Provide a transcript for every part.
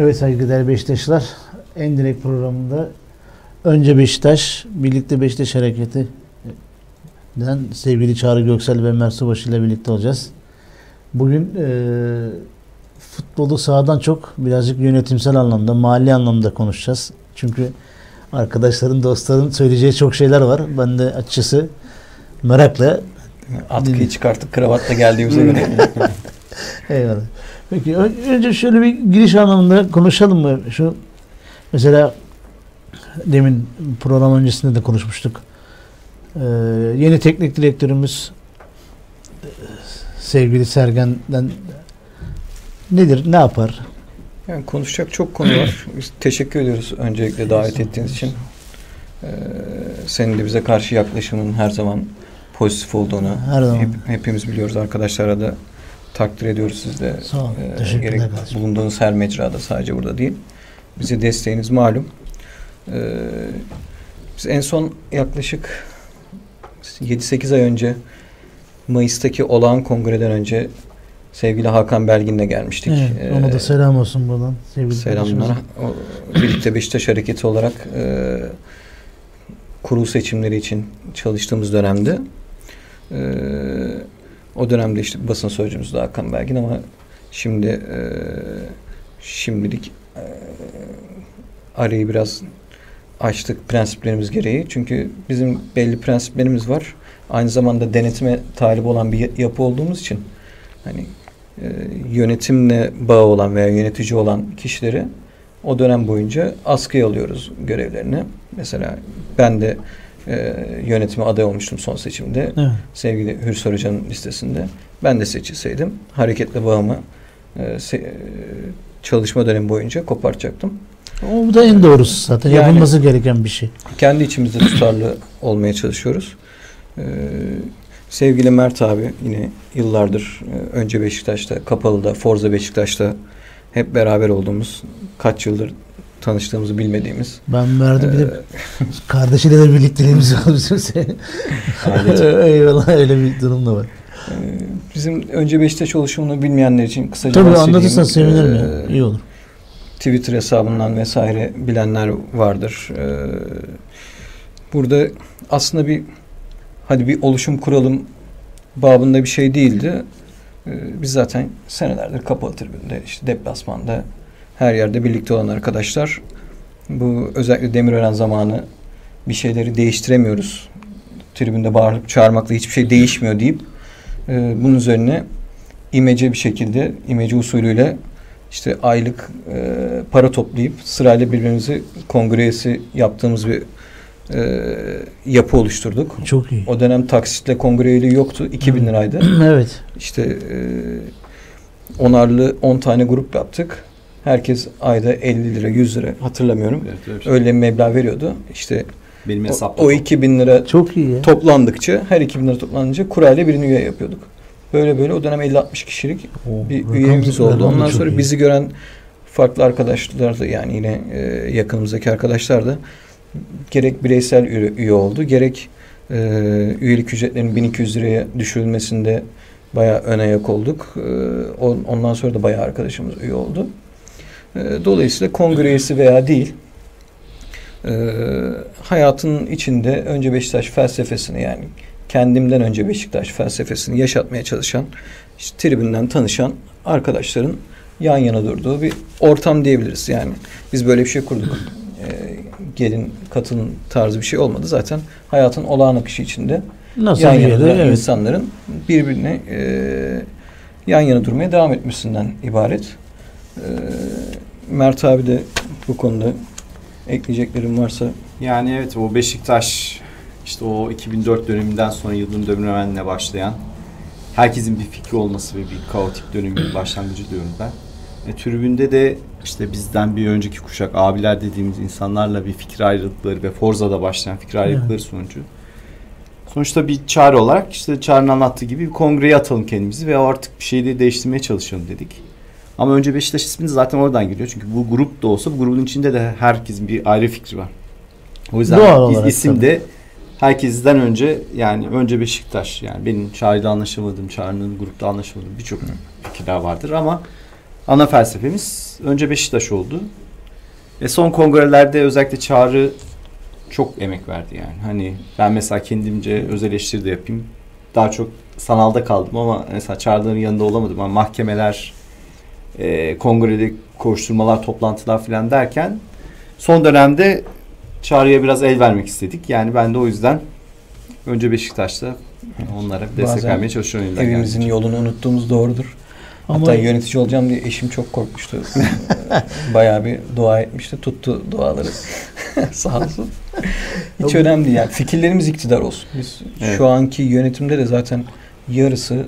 Evet saygıdeğer Beşiktaşlar. En direkt programında önce Beşiktaş, birlikte Beşiktaş Hareketi den sevgili Çağrı Göksel ve Mer Subaşı ile birlikte olacağız. Bugün e, futbolu sahadan çok birazcık yönetimsel anlamda, mali anlamda konuşacağız. Çünkü arkadaşların, dostların söyleyeceği çok şeyler var. Ben de açıkçası merakla Atkıyı çıkartıp kravatla geldiğimize göre. Eyvallah. Peki önce şöyle bir giriş anlamında konuşalım mı? Şu mesela demin program öncesinde de konuşmuştuk. Ee, yeni teknik direktörümüz e, sevgili Sergen'den nedir, ne yapar? Yani konuşacak çok konu var. Biz teşekkür ediyoruz öncelikle davet ettiğiniz için. Ee, senin de bize karşı yaklaşımın her zaman pozitif olduğunu Her zaman. hep- hepimiz biliyoruz. Arkadaşlara da takdir ediyoruz siz de. Sağ olun. Teşekkürler gerek bulunduğunuz her mecrada sadece burada değil. Bize desteğiniz malum. Ee, biz en son yaklaşık 7-8 ay önce Mayıs'taki olağan kongreden önce sevgili Hakan Belgin'le gelmiştik. Evet, ona Ee, da selam olsun buradan. Sevgili Selamlar. O, birlikte Beşiktaş Hareketi olarak e, kurul seçimleri için çalıştığımız dönemde e, o dönemde işte basın sözcümüz de Hakan Belgin ama şimdi e, şimdilik e, arayı biraz açtık prensiplerimiz gereği. Çünkü bizim belli prensiplerimiz var. Aynı zamanda denetime talip olan bir yapı olduğumuz için hani e, yönetimle bağı olan veya yönetici olan kişileri o dönem boyunca askıya alıyoruz görevlerini. Mesela ben de e, yönetime aday olmuştum son seçimde. Evet. Sevgili Hürsar Hoca'nın listesinde. Ben de seçilseydim hareketle bağımı e, se- e, çalışma dönemi boyunca kopartacaktım. O da en doğrusu zaten. Yani- Yapılması gereken bir şey. Kendi içimizde tutarlı olmaya çalışıyoruz. Ee, sevgili Mert abi yine yıllardır e, önce Beşiktaş'ta, Kapalı'da, Forza Beşiktaş'ta hep beraber olduğumuz, kaç yıldır tanıştığımızı bilmediğimiz. Ben verdim bir de e, kardeşiyle de birlikteliğimiz var bizim Eyvallah öyle bir durum da var. e, bizim önce Beşiktaş oluşumunu bilmeyenler için kısaca Tabii anlatırsan sevinirim ya. Ee, İyi olur. Twitter hesabından vesaire bilenler vardır. Ee, burada aslında bir hadi bir oluşum kuralım babında bir şey değildi. Ee, biz zaten senelerdir kapalı tribünde, işte deplasmanda her yerde birlikte olan arkadaşlar. Bu özellikle Demirören zamanı bir şeyleri değiştiremiyoruz. Tribünde bağırıp çağırmakla hiçbir şey değişmiyor deyip e, bunun üzerine imece bir şekilde, imece usulüyle işte aylık e, para toplayıp sırayla birbirimizi kongresi yaptığımız bir e, yapı oluşturduk. Çok iyi. O dönem taksitle kongre üyeliği yoktu. 2000 liraydı. evet. İşte e, onarlı 10 tane grup yaptık. Herkes ayda 50 lira, 100 lira hatırlamıyorum. Evet, öyle bir şey. Öyle meblağ veriyordu. İşte Benim o, hesapta. o 2000 lira Çok iyi ya. toplandıkça, her 2000 lira toplanınca kurayla birini üye yapıyorduk. Böyle böyle o dönem 50-60 kişilik O, bir üyemiz oldu. Ondan sonra iyi. bizi gören farklı arkadaşlar da yani yine e, yakınımızdaki arkadaşlar da gerek bireysel üye, üye oldu gerek e, üyelik ücretlerinin 1200 liraya düşürülmesinde bayağı ön ayak olduk. E, on- ondan sonra da bayağı arkadaşımız üye oldu. E, dolayısıyla kongre üyesi veya değil e, hayatın içinde önce Beşiktaş felsefesini yani kendimden önce Beşiktaş felsefesini yaşatmaya çalışan işte tribünden tanışan arkadaşların yan yana durduğu bir ortam diyebiliriz. Yani biz böyle bir şey kurduk. Ee, gelin katılın tarzı bir şey olmadı. Zaten hayatın olağan akışı içinde Nasıl yan yana duran Evet. insanların birbirine e, yan yana durmaya devam etmesinden ibaret. Ee, Mert abi de bu konuda ekleyeceklerim varsa Yani evet o Beşiktaş işte o 2004 döneminden sonra Yıldırım Demirören'le başlayan herkesin bir fikri olması ve bir kaotik dönemin başlangıcı diyorum ben. E, tribünde de işte bizden bir önceki kuşak abiler dediğimiz insanlarla bir fikir ayrılıkları ve Forza'da başlayan fikir ayrılıkları sonucu. Sonuçta bir çağrı olarak işte Çağrı'nın anlattığı gibi bir kongreye atalım kendimizi ve artık bir şeyi de değiştirmeye çalışalım dedik. Ama önce Beşiktaş ismi de zaten oradan geliyor. Çünkü bu grup da olsa bu grubun içinde de herkesin bir ayrı fikri var. O yüzden Doğal isim tabii. de herkesten önce yani önce Beşiktaş yani benim Çağrı'yla anlaşamadığım, Çağrı'nın grupta anlaşamadığım birçok fikirler vardır ama ana felsefemiz önce Beşiktaş oldu. Ve son kongrelerde özellikle Çağrı çok emek verdi yani. Hani ben mesela kendimce öz eleştiri de yapayım. Daha çok sanalda kaldım ama mesela Çağrı'ların yanında olamadım. Ama mahkemeler, e, kongrede koşturmalar, toplantılar falan derken son dönemde Çağrı'ya biraz el vermek istedik. Yani ben de o yüzden önce Beşiktaş'ta onlara destek Bazen vermeye çalışıyorum. Evimizin geldiğince. yolunu unuttuğumuz doğrudur. Ama Hatta yönetici olacağım diye eşim çok korkmuştu. Bayağı bir dua etmişti. Tuttu duaları. Sağ olsun. Hiç önemli değil. Yani fikirlerimiz iktidar olsun. Biz Evet. şu anki yönetimde de zaten yarısı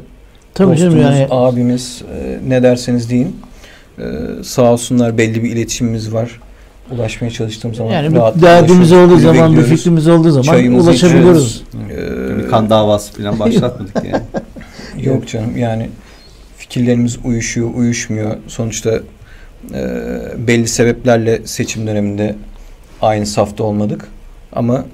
tabii canım dostumuz, yani abimiz e, ne derseniz deyin. E, sağ olsunlar belli bir iletişimimiz var. Ulaşmaya çalıştığım zaman yani rahat bir derdimiz olduğu zaman, bir fikrimiz olduğu zaman Çayımızı ulaşabiliyoruz. Ee, Bir kan davası falan başlatmadık yani. Yok canım yani fikirlerimiz uyuşuyor, uyuşmuyor. Sonuçta e, belli sebeplerle seçim döneminde aynı safta olmadık. Ama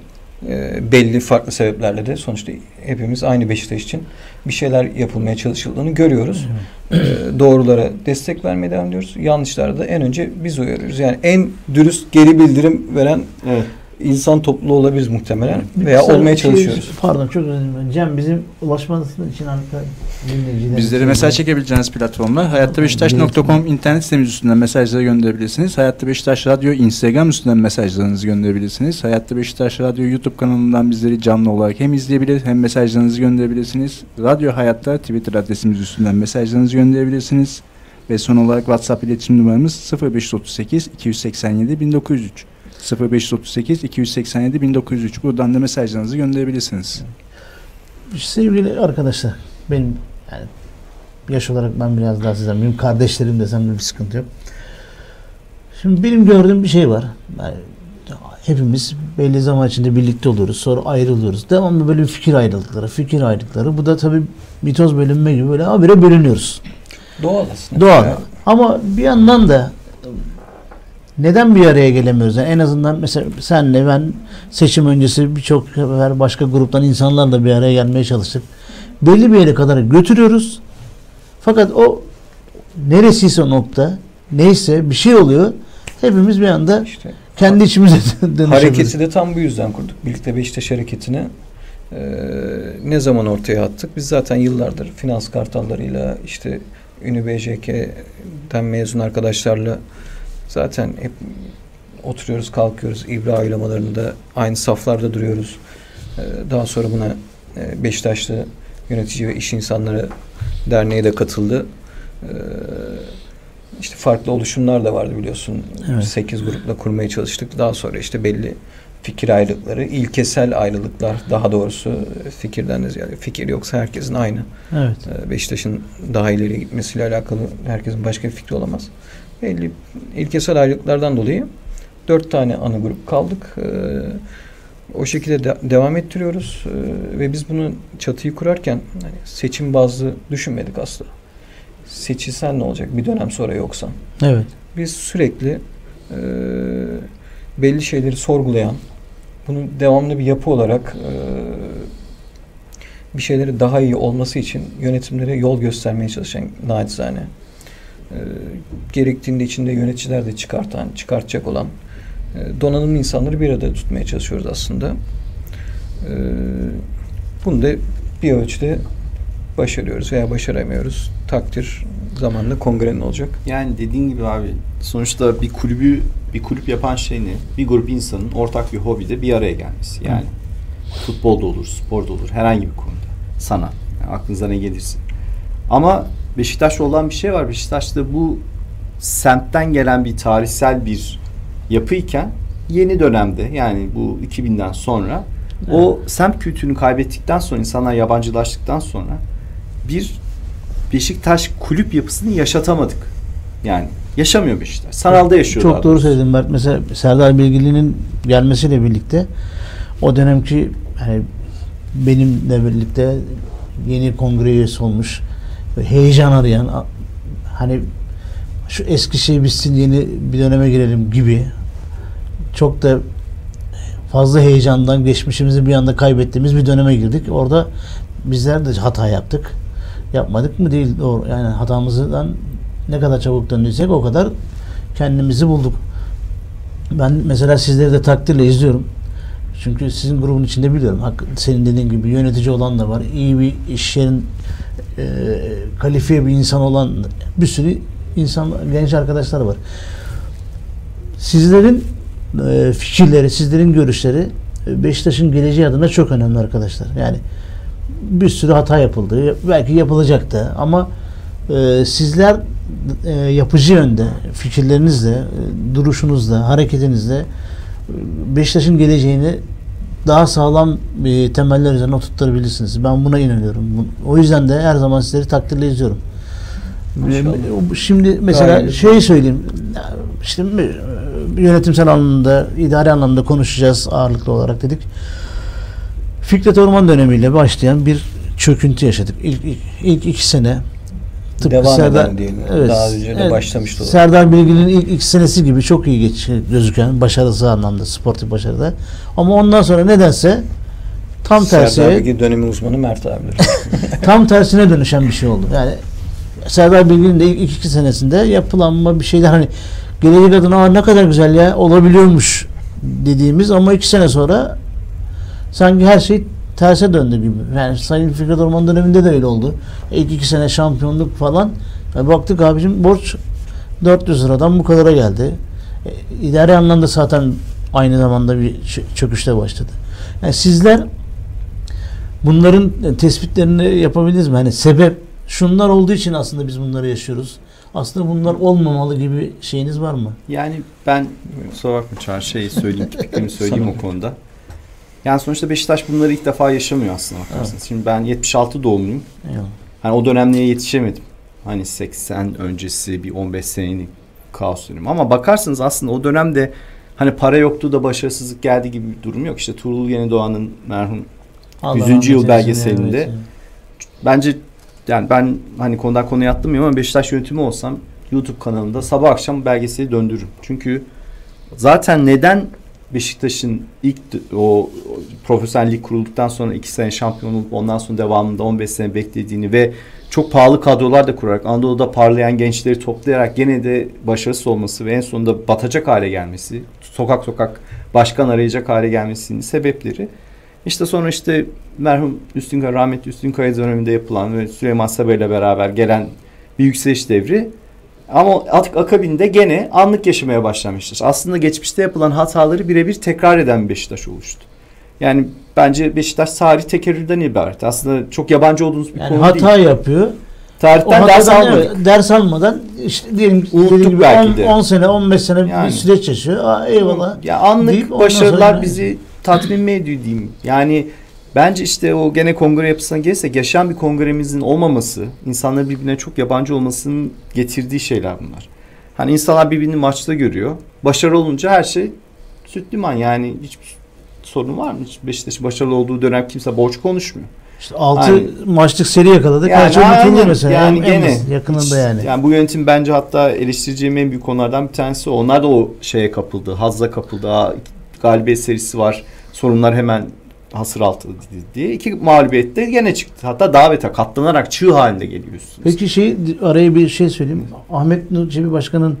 e, belli farklı sebeplerle de sonuçta hepimiz aynı Beşiktaş için bir şeyler yapılmaya çalışıldığını görüyoruz. E, doğrulara destek vermeye devam ediyoruz. Yanlışlara da en önce biz uyarıyoruz. Yani en dürüst geri bildirim veren Evet. insan topluluğu olabiliriz muhtemelen veya olmaya şey- çalışıyoruz. Pardon çok özür dilerim. Cem bizim ulaşması için dinleyicilerimiz- Bizlere mesaj çekebileceğiniz platformlar hayattabeşiktaş.com internet sitemiz üstünden mesajları gönderebilirsiniz. Hayatta Beşiktaş Radyo Instagram üstünden mesajlarınızı gönderebilirsiniz. Hayatta Beşiktaş Radyo YouTube kanalından bizleri canlı olarak hem izleyebilir hem mesajlarınızı gönderebilirsiniz. Radyo Hayatta Twitter adresimiz üstünden mesajlarınızı gönderebilirsiniz. Ve son olarak WhatsApp iletişim numaramız 0538 287 1903. 0538 287 1903. Buradan da mesajlarınızı gönderebilirsiniz. Sevgili arkadaşlar benim yani yaş olarak ben biraz daha sizden benim kardeşlerim desem de bir sıkıntı yok. Şimdi benim gördüğüm bir şey var. Yani hepimiz belli zaman içinde birlikte oluyoruz. Sonra ayrılıyoruz. Devamlı böyle fikir ayrılıkları, fikir ayrılıkları. Bu da tabii mitoz bölünme gibi böyle habire bölünüyoruz. Doğal aslında. Doğal. Ya, Ama bir yandan da neden bir araya gelemiyoruz? Yani en azından mesela senle ben seçim öncesi birçok başka gruptan insanlarla bir araya gelmeye çalıştık. Belli bir yere kadar götürüyoruz. Fakat o neresiyse nokta neyse bir şey oluyor. Hepimiz bir anda işte kendi içimize dönüşüyoruz. Hareketi de tam bu yüzden kurduk. Birlikte Beşiktaş hareketini e, ne zaman ortaya attık? Biz zaten yıllardır finans kartallarıyla işte Ünü BJK'den mezun arkadaşlarla zaten hep oturuyoruz, kalkıyoruz. İbra uygulamalarında aynı saflarda duruyoruz. E, daha sonra buna Beşiktaşlı yönetici ve iş insanları derneği de katıldı. E, işte farklı oluşumlar da vardı biliyorsun. Evet. 8 grupla kurmaya çalıştık. Daha sonra işte belli fikir ayrılıkları, ilkesel ayrılıklar daha doğrusu fikirden de ziyade fikir yoksa herkesin aynı. Evet. Ee, Beşiktaş'ın daha ileri gitmesiyle alakalı herkesin başka bir fikri olamaz. Belli ilkesel ayrılıklardan dolayı dört tane ana grup kaldık. Ee, o şekilde de- devam ettiriyoruz Ee, ve biz bunu çatıyı kurarken hani seçim bazlı düşünmedik asla. Seçilsen ne olacak bir dönem sonra yoksan? Evet. biz sürekli e, belli şeyleri sorgulayan, bunu devamlı bir yapı olarak e, bir şeyleri daha iyi olması için yönetimlere yol göstermeye çalışan naçizane. E, gerektiğinde içinde yöneticiler de çıkartan, çıkartacak olan donanımlı insanları bir arada tutmaya çalışıyoruz aslında. E, bunu da bir ölçüde başarıyoruz veya başaramıyoruz. Takdir zamanla kongrenin olacak. Yani dediğin gibi abi sonuçta bir kulübü bir kulüp yapan şey ne? Bir grup insanın ortak bir hobide bir araya gelmesi. Yani futbolda olur, sporda olur, herhangi bir konuda. Sanat. Yani aklınıza ne gelirse. Ama Beşiktaş'ta olan bir şey var. Beşiktaş'ta bu semtten gelen bir tarihsel bir yapıyken yeni dönemde yani bu 2000'den sonra o semt kültürünü kaybettikten sonra insanlar yabancılaştıktan sonra bir Beşiktaş kulüp yapısını yaşatamadık. Yani yaşamıyor Beşiktaş. Sanalda yaşıyor. Çok doğru söyledin Mert. Mesela Serdar Bilgili'nin gelmesiyle birlikte o dönemki hani benimle birlikte yeni kongre üyesi olmuş heyecan arayan hani şu eski şey bitsin yeni bir döneme girelim gibi çok da fazla heyecandan geçmişimizi bir anda kaybettiğimiz bir döneme girdik. Orada bizler de hata yaptık. Yapmadık mı değil doğru. Yani hatamızdan ne kadar çabuk döndüysek o kadar kendimizi bulduk. Ben mesela sizleri de takdirle izliyorum. Çünkü sizin grubun içinde biliyorum. Senin dediğin gibi yönetici olan da var. iyi bir iş yerin e, kalifiye bir insan olan bir sürü insan, genç arkadaşlar var. Sizlerin e, fikirleri, sizlerin görüşleri e, Beşiktaş'ın geleceği adına çok önemli arkadaşlar. Yani bir sürü hata yapıldı. Belki yapılacak da ama e, sizler e, yapıcı yönde fikirlerinizle, e, duruşunuzla, hareketinizle Beşiktaş'ın geleceğini daha sağlam e, temeller üzerine oturtabilirsiniz. Ben buna inanıyorum. O yüzden de her zaman sizleri takdirle izliyorum. Maşallah. Şimdi mesela Gayet. şeyi söyleyeyim. E, yönetimsel anlamda, idari anlamda konuşacağız ağırlıklı olarak dedik. Fikret Orman dönemiyle başlayan bir çöküntü yaşadık. İlk, ilk, ilk iki sene tıpkı Devam Serdar- eden diyelim. Evet, Daha önce de evet. başlamıştı. o. Serdar Bilgin'in ilk iki senesi gibi çok iyi geç, gözüken başarısı anlamda sportif başarıda. Ama ondan sonra nedense tam Serdar tersi Bilgi dönemi uzmanı Mert abidir. tam tersine dönüşen bir şey oldu. Yani Serdar Bilgin'in de ilk ilk iki senesinde yapılanma bir şeyler hani gelecek adına Aa, ne kadar güzel ya olabiliyormuş dediğimiz ama iki sene sonra sanki her şey terse döndü gibi. Yani Sayın Fikret Orman döneminde de öyle oldu. İlk iki sene şampiyonluk falan. E, baktık abicim borç 400 liradan bu kadara geldi. E, idari anlamda zaten aynı zamanda bir çö- çöküşte başladı. Yani sizler bunların e, tespitlerini yapabildiniz mi? Hani sebep şunlar olduğu için aslında biz bunları yaşıyoruz. Aslında bunlar olmamalı gibi şeyiniz var mı? Yani ben kusura bakma Çağrı şey söyleyeyim, fikrimi söyleyeyim o konuda. Yani sonuçta Beşiktaş bunları ilk defa yaşamıyor aslında bakarsanız. Şimdi ben 76 doğumluyum. Eyvallah. Hani o dönemlere yetişemedim. Hani 80 öncesi bir 15 senelik kaos dönemi. Ama bakarsanız aslında o dönemde hani para yoktu da başarısızlık geldi gibi bir durum yok. İşte Tuğrul Yenidoğan'ın merhum Allah 100. rahmet yıl belgeselinde evet. bence yani ben hani konudan konuya atlamıyorum ama Beşiktaş yönetimi olsam YouTube kanalında sabah akşam belgeseli döndürürüm. Çünkü zaten neden Beşiktaş'ın ilk o, o profesyonellik kurulduktan sonra 2 sene şampiyon olup ondan sonra devamında 15 sene beklediğini ve çok pahalı kadrolar da kurarak Anadolu'da parlayan gençleri toplayarak gene de başarısız olması ve en sonunda batacak hale gelmesi, sokak sokak başkan arayacak hale gelmesinin sebepleri işte sonra işte merhum Üstünkaya, rahmetli Üstünkaya döneminde yapılan ve Süleyman Sebe ile beraber gelen bir yükseliş devri. Ama artık akabinde gene anlık yaşamaya başlamıştır. Aslında geçmişte yapılan hataları birebir tekrar eden Beşiktaş oluştu. Yani bence Beşiktaş tarih tekerrürden ibaret. Aslında çok yabancı olduğunuz bir Yani konu hata değil. yapıyor. O Tarihten ders almadık. ders almadan işte diyelim Unuttuk belki 10, de. 10 sene 15 sene Yani. bir süreç yaşıyor. Aa, eyvallah. Ya anlık deyip başarılar sonra- bizi tatmin mi ediyor diyeyim. Yani bence işte o gene kongre yapısına gelirsek yaşayan bir kongremizin olmaması, insanların birbirine çok yabancı olmasının getirdiği şeyler bunlar. Hani insanlar birbirini maçta görüyor. Başarı olunca her şey süt liman yani hiçbir sorun var mı? Beşiktaş'ın başarılı olduğu dönem kimse borç konuşmuyor. İşte 6 Aynen. maçlık seri yakaladık. Yani şey unutuldu mesela. Yani En- en gene yakınında Hiç- yani. Yani bu yönetim bence hatta eleştireceğim en büyük konulardan bir tanesi. Onlar da o şeye kapıldı. Hazza kapıldı. Galibiyet serisi var. Sorunlar hemen hasır altı diye. iki mağlubiyette gene çıktı. Hatta daha beter katlanarak çığ halinde geliyorsunuz. Peki şey araya bir şey söyleyeyim. Ahmet Nur Çebi Başkan'ın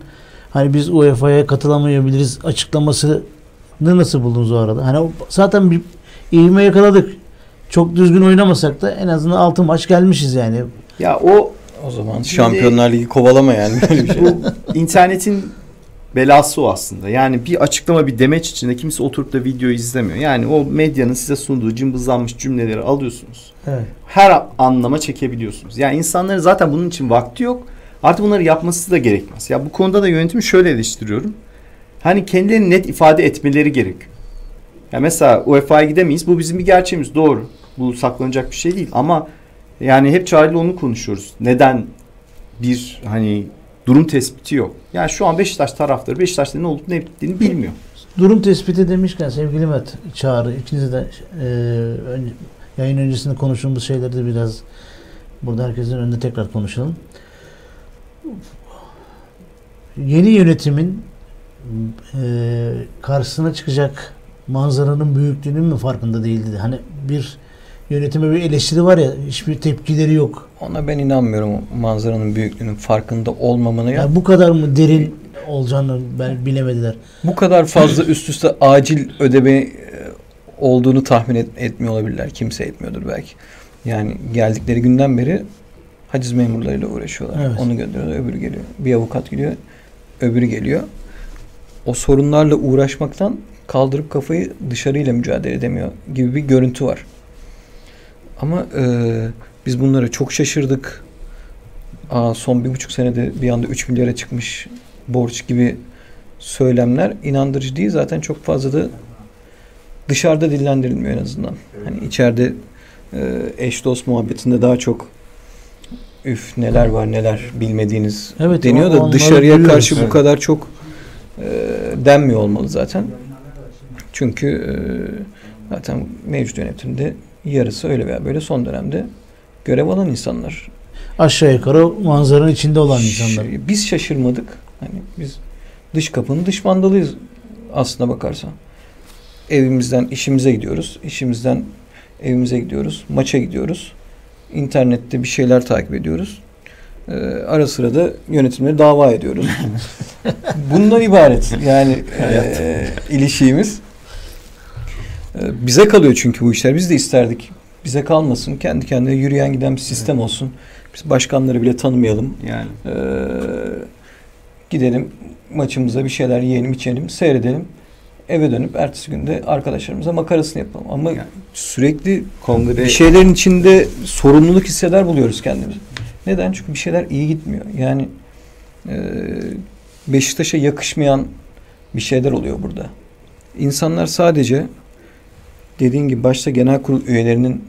hani biz UEFA'ya katılamayabiliriz açıklamasını nasıl buldunuz o arada? Hani o- zaten bir ivme yakaladık. Çok düzgün oynamasak da en azından 6 maç gelmişiz yani. Ya o O zaman Şampiyonlar Ligi kovalama yani böyle bir şey. bu internetin belası o aslında. Yani bir açıklama bir demeç içinde kimse oturup da videoyu izlemiyor. Yani o medyanın size sunduğu cımbızlanmış cümleleri alıyorsunuz. Evet. her anlama çekebiliyorsunuz. Yani insanların zaten bunun için vakti yok. Artık bunları yapması da gerekmez. Ya bu konuda da yönetimi şöyle eleştiriyorum. Hani kendilerini net ifade etmeleri gerekiyor. Ya mesela UEFA'ya gidemeyiz. Bu bizim bir gerçeğimiz. Doğru. Bu saklanacak bir şey değil. Ama yani hep Çağrı'yla onu konuşuyoruz. Neden bir hani durum tespiti yok. Yani şu an Beşiktaş taraftarı Beşiktaş'ta ne olup ne bittiğini bilmiyor. Durum tespiti demişken sevgili Met Çağrı ikiniz de e, ön- yayın öncesinde konuştuğumuz şeyleri de biraz burada herkesin önünde tekrar konuşalım. Yeni yönetimin e, karşısına çıkacak manzaranın büyüklüğünün mü farkında değildi? Hani bir yönetime bir eleştiri var ya hiçbir tepkileri yok. Ona ben inanmıyorum manzaranın büyüklüğünün farkında olmamanı ya. Yani bu kadar mı derin olacağını ben bilemediler. Bu kadar fazla üst üste acil ödeme e, olduğunu tahmin et- etmiyor olabilirler. Kimse etmiyordur belki. Yani geldikleri günden beri haciz memurlarıyla uğraşıyorlar. Evet. Onu gönderiyorlar, öbürü geliyor. Bir avukat gidiyor, öbürü geliyor. O sorunlarla uğraşmaktan kaldırıp kafayı dışarıyla mücadele edemiyor gibi bir görüntü var. Ama e, biz bunlara çok şaşırdık. Aa, son bir buçuk senede bir anda 3 milyara çıkmış borç gibi söylemler inandırıcı değil. Zaten çok fazla da dışarıda dillendirilmiyor en azından. Hani içeride e, eş dost muhabbetinde daha çok üf neler var neler bilmediğiniz Evet, deniyor da dışarıya duyuyoruz. karşı bu kadar çok e, denmiyor olmalı zaten. Çünkü e, zaten mevcut yönetimde yarısı öyle veya böyle son dönemde görev alan insanlar. Aşağı yukarı manzaranın içinde olan insanlar. Biz şaşırmadık. Hani biz dış kapının dış mandalıyız aslına bakarsan. Evimizden işimize gidiyoruz. İşimizden evimize gidiyoruz. Maça gidiyoruz. İnternette bir şeyler takip ediyoruz. Ee, ara sıra da yönetimleri dava ediyoruz. Bundan ibaret yani e, ilişiğimiz. E, bize kalıyor çünkü bu işler. Biz de isterdik. Bize kalmasın. Kendi kendine yürüyen giden bir sistem olsun. Biz başkanları bile tanımayalım. Yani Ee, gidelim maçımıza bir şeyler yiyelim, içelim, seyredelim. Eve dönüp ertesi günde arkadaşlarımıza makarasını yapalım. Ama Yani. sürekli kongre bir şeylerin içinde sorumluluk hisseder buluyoruz kendimizi. Neden? Çünkü bir şeyler iyi gitmiyor. Yani e, Beşiktaş'a yakışmayan bir şeyler oluyor burada. İnsanlar sadece dediğin gibi başta genel kurul üyelerinin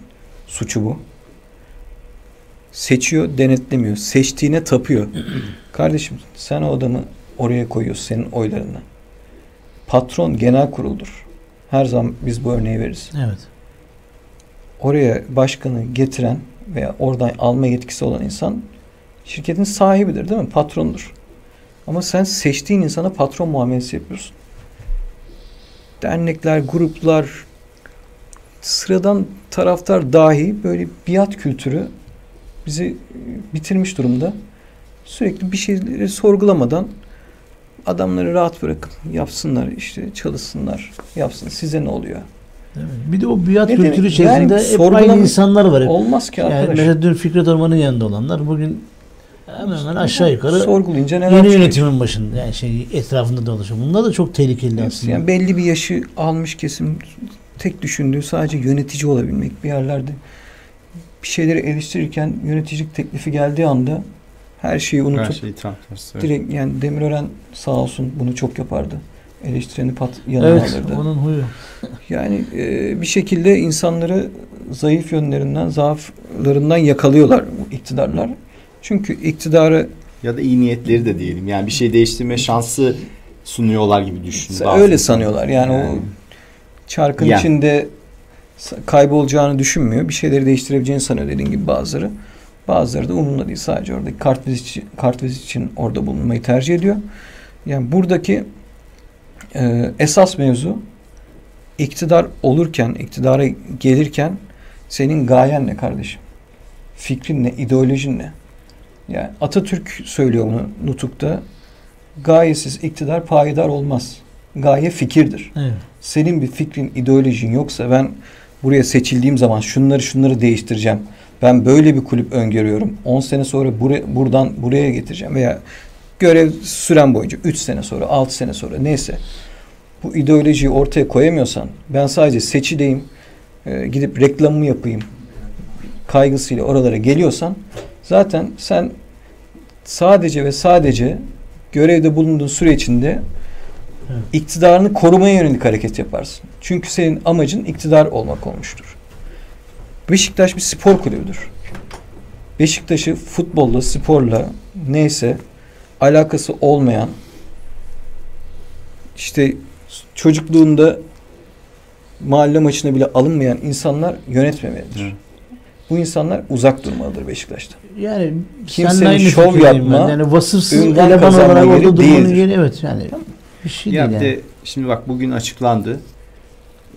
suçu bu. Seçiyor, denetlemiyor. Seçtiğine tapıyor. Kardeşim sen o adamı oraya koyuyorsun senin oylarına. Patron genel kuruldur. Her zaman biz bu örneği veririz Evet. oraya başkanı getiren veya oradan alma yetkisi olan insan şirketin sahibidir değil mi? Patrondur. Ama sen seçtiğin insana patron muamelesi yapıyorsun. Dernekler, gruplar, sıradan taraftar dahi böyle biat kültürü bizi e, bitirmiş durumda. Sürekli bir şeyleri sorgulamadan adamları rahat bırakın. Yapsınlar işte çalışsınlar. Yapsın. Size ne oluyor? Bir de o biat Ne kültürü demek? içerisinde Yani hep aynı insanlar var. Hep. Olmaz ki Yani arkadaş. mesela dün Fikret Orman'ın yanında olanlar bugün hemen hemen aşağı yukarı sorgulayınca neler yeni çıkıyor? yönetimin başında yani şey etrafında dolaşıyor. Bunlar da çok tehlikeli aslında. Yani belli bir yaşı almış kesim tek düşündüğü sadece yönetici olabilmek bir yerlerde bir şeyleri eleştirirken yöneticilik teklifi geldiği anda her şeyi unutup her şeyi tam tersi. evet. direkt yani Demirören sağ olsun bunu çok yapardı. Eleştireni pat yanına Evet, alırdı. onun huyu. Yani e, bir şekilde insanları zayıf yönlerinden, zaaflarından yakalıyorlar bu iktidarlar. Çünkü iktidarı Ya da iyi niyetleri de diyelim. Yani bir şey değiştirme şansı sunuyorlar gibi düşün. öyle sanıyorlar. Yani, o çarkın Yani. içinde kaybolacağını düşünmüyor. Bir şeyleri değiştirebileceğini sanıyor dediğin gibi bazıları. Bazıları da umurunda değil. Sadece oradaki kartvizit için, kartvizit için orada bulunmayı tercih ediyor. Yani buradaki e, esas mevzu iktidar olurken, iktidara gelirken senin gayen ne kardeşim? Fikrin ne? ideolojin ne? Yani Atatürk söylüyor bunu Nutuk'ta. Gayesiz iktidar payidar olmaz. Gaye fikirdir Evet. Senin bir fikrin, ideolojin yoksa ben buraya seçildiğim zaman şunları şunları değiştireceğim. Ben böyle bir kulüp öngörüyorum. 10 sene sonra buraya, buradan buraya getireceğim veya görev süren boyunca 3 sene sonra, 6 sene sonra neyse. Bu ideolojiyi ortaya koyamıyorsan ben sadece seçileyim, e, gidip reklamımı yapayım kaygısıyla oralara geliyorsan zaten sen sadece ve sadece görevde bulunduğun süre içinde Evet. iktidarını korumaya yönelik hareket yaparsın. Çünkü senin amacın iktidar olmak olmuştur. Beşiktaş bir spor kulübüdür. Beşiktaş'ı futbolla, sporla neyse alakası olmayan işte çocukluğunda mahalle maçına bile alınmayan insanlar yönetmemelidir. Bu insanlar uzak durmalıdır Beşiktaş'tan. Yani Kimsenin şov yapma, ben. Yani vasıfsız eleman olarak orada durmanın yeri evet yani Tamam. Bir şey Ya değil bir yani. de şimdi bak bugün açıklandı.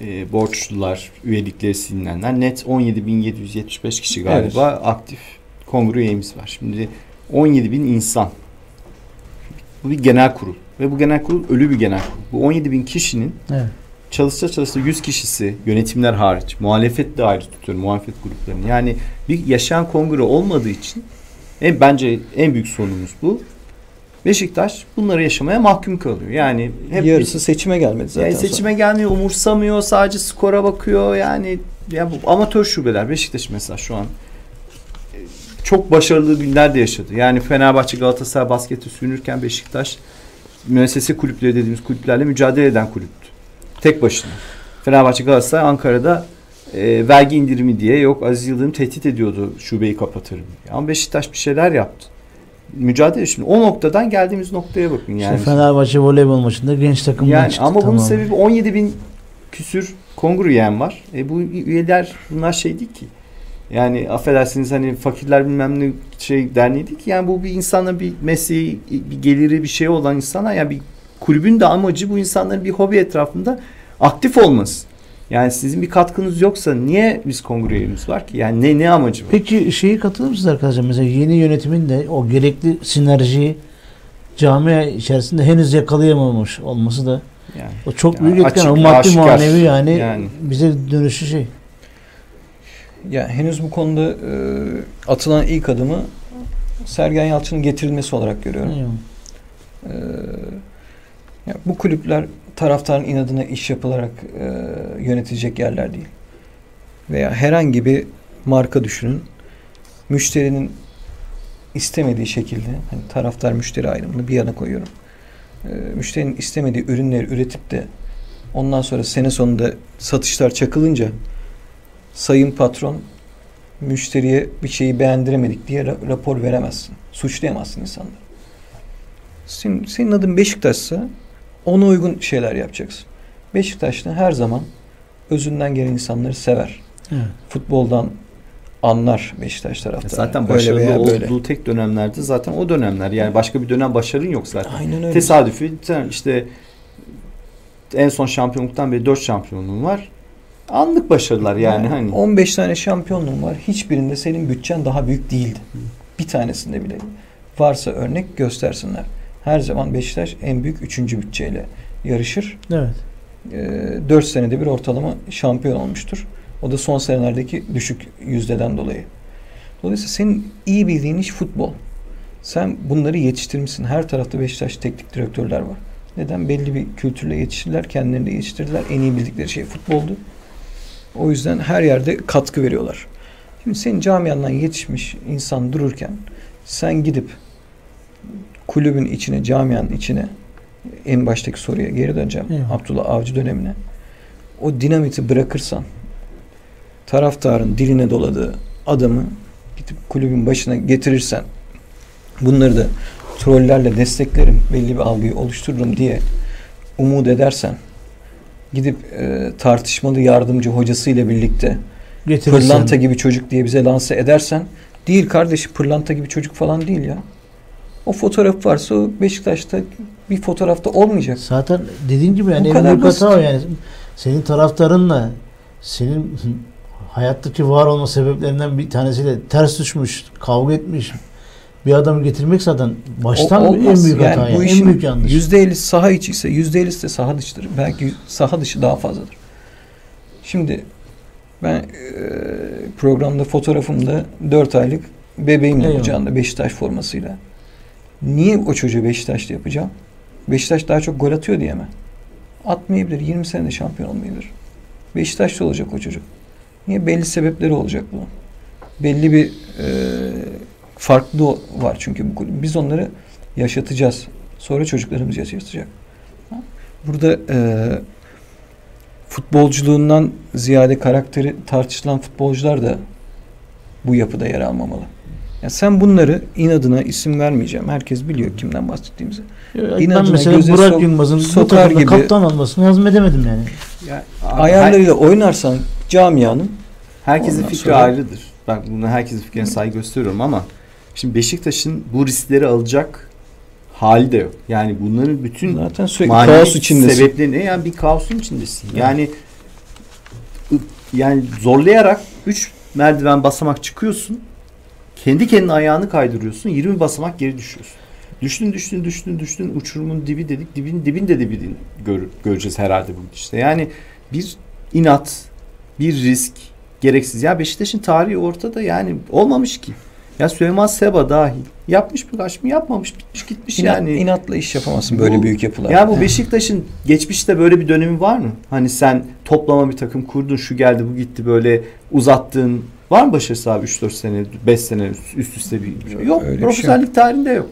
e, borçlular, üyelikleri silinenler net 17.775 kişi galiba aktif kongre üyemiz var. Şimdi 17.000 insan. Bu bir genel kurul ve bu genel kurul ölü bir genel kurul. Bu 17.000 kişinin Evet. çalışsa çalışsa 100 kişisi yönetimler hariç, muhalefet de ayrı tutuyorum muhalefet gruplarını. Yani bir yaşayan kongre olmadığı için en bence en büyük sorunumuz bu. Beşiktaş bunları yaşamaya mahkum kalıyor. Yani hep Yarısı seçime gelmedi zaten. yani sonra. seçime gelmiyor, umursamıyor, sadece skora bakıyor. Yani ya bu amatör şubeler Beşiktaş mesela şu an e, çok başarılı günler de yaşadı. Yani Fenerbahçe, Galatasaray basketi sürünürken Beşiktaş müessese kulüpleri dediğimiz kulüplerle mücadele eden kulüptü. Tek başına. Fenerbahçe, Galatasaray Ankara'da e, vergi indirimi diye yok Aziz Yıldırım tehdit ediyordu şubeyi kapatırım. Ama Beşiktaş bir şeyler yaptı. Mücadele şimdi o noktadan geldiğimiz noktaya bakın yani. İşte Fenerbahçe voleybol maçında genç takımdan Yani çıktı. ama bunun tamam. sebebi 17 bin küsür kongre üyen var. E bu üyeler bunlar şey değil ki. Yani affedersiniz hani fakirler bilmem ne şey derneği değil ki. Yani bu bir insana bir mesleği, bir geliri bir şey olan insana yani bir kulübün de amacı bu insanların bir hobi etrafında aktif olması. Yani sizin bir katkınız yoksa niye biz kongre üyemiz var ki? Yani ne ne amacı var? Peki şeyi katılır mısınız arkadaşlar? Mesela yeni yönetimin de o gerekli sinerjiyi camia içerisinde henüz yakalayamamış olması da Yani o çok Yani büyük etken. O maddi aşikar. manevi yani, Yani. bize dönüşü şey. Ya henüz bu konuda e, atılan ilk adımı Sergen Yalçın'ın getirilmesi olarak görüyorum. Eyvallah. Ee, ya bu kulüpler taraftarın inadına iş yapılarak e, yönetilecek yerler değil. Veya herhangi bir marka düşünün. Müşterinin istemediği şekilde hani taraftar müşteri ayrımını bir yana koyuyorum. Ee, müşterinin istemediği ürünleri üretip de ondan sonra sene sonunda satışlar çakılınca sayın patron müşteriye bir şeyi beğendiremedik diye ra- rapor veremezsin. Suçlayamazsın insanları. Senin, senin adın Beşiktaş'sa ona uygun şeyler yapacaksın. Beşiktaş'ta her zaman özünden gelen insanları sever. Evet. Futboldan anlar Beşiktaş taraftarı. zaten Öyle başarılı veya olduğu böyle. tek dönemlerde zaten o dönemler. Yani başka bir dönem başarın yok zaten. Aynen öyle. Tesadüfi sen işte en son şampiyonluktan beri 4 şampiyonluğun var. Anlık başarılar yani hani. 15 tane şampiyonluğun var. Hiçbirinde senin bütçen daha büyük değildi. Bir tanesinde bile. Varsa örnek göstersinler. Her zaman Beşiktaş en büyük üçüncü bütçeyle yarışır. Evet. Ee, 4 senede bir ortalama şampiyon olmuştur. O da son senelerdeki düşük yüzdeden dolayı. Dolayısıyla senin iyi bildiğin iş futbol. Sen bunları yetiştirmişsin. Her tarafta Beşiktaş teknik direktörler var. Neden? Belli bir kültürle yetiştirdiler. Kendilerini de yetiştirdiler. En iyi bildikleri şey futboldu. O yüzden her yerde katkı veriyorlar. Şimdi senin camiandan yetişmiş insan dururken sen gidip kulübün içine, camianın içine en baştaki soruya geri döneceğim. Eyvallah. Abdullah Avcı dönemine. O dinamiti bırakırsan taraftarın diline doladığı adamı gidip kulübün başına getirirsen bunları da trollerle desteklerim, belli bir algıyı oluştururum diye umut edersen gidip e, tartışmalı yardımcı hocasıyla birlikte Getirirsen. pırlanta gibi çocuk diye bize lanse edersen değil kardeşim pırlanta gibi çocuk falan değil ya. O fotoğraf varsa Beşiktaş'ta bir fotoğrafta olmayacak. Zaten dediğin gibi yani Bu en büyük hata o yani. Senin taraftarınla senin hayattaki var olma sebeplerinden bir tanesiyle ters düşmüş, kavga etmiş bir adamı getirmek zaten baştan O- en büyük hata yani. bu En işin büyük yanlış. %50 saha içi ise %50'si de saha dışıdır. Belki saha dışı daha fazladır. Şimdi ben e, programda fotoğrafımda 4 aylık bebeğimle kucağında Beşiktaş formasıyla. Niye o çocuğu Beşiktaş'ta yapacağım? Beşiktaş daha çok gol atıyor diye mi? Atmayabilir. 20 senede şampiyon olmayabilir. Beşiktaş'ta olacak o çocuk. Niye? Belli sebepleri olacak bunun. Belli bir e, farklı var çünkü bu kulüp. Biz onları yaşatacağız. Sonra çocuklarımız yaşatacak. Burada e, futbolculuğundan ziyade karakteri tartışılan futbolcular da bu yapıda yer almamalı. Yani sen bunları inadına isim vermeyeceğim. Herkes biliyor kimden bahsettiğimizi. ben İnadına mesela Burak Yılmaz'ın bu sokar takımda gibi- kaptan olmasını hazmedemedim yani. Ya, abi, Ayarlarıyla oynarsan camianın Herkesin Ondan fikri sonra- ayrıdır. Ben buna herkesin fikrine saygı gösteriyorum ama şimdi Beşiktaş'ın bu riskleri alacak hali de yok. Yani bunların bütün zaten sürekli kaos içindesin. sebepleri ne? Yani bir kaosun içindesin. Yani yani zorlayarak 3 merdiven basamak çıkıyorsun. Kendi kendine ayağını kaydırıyorsun. 20 basamak geri düşüyorsun. Düştün düştün düştün düştün uçurumun dibi dedik. Dibin dibin de dibi gör, göreceğiz herhalde bu işte. Yani bir inat, bir risk gereksiz. Ya Beşiktaş'ın tarihi ortada yani olmamış ki. Ya Süleyman Seba dahil. Yapmış mı kaç mı yapmamış bitmiş gitmiş İnat, yani. inatla iş yapamazsın böyle Bu- büyük yapılar. Ya bu Beşiktaş'ın geçmişte böyle bir dönemi var mı? Hani sen toplama bir takım kurdun şu geldi bu gitti böyle uzattığın var mı başarısı abi 3-4 sene 5 sene üst- üst üste bir Yok, yok. öyle profesyonellik tarihinde yok.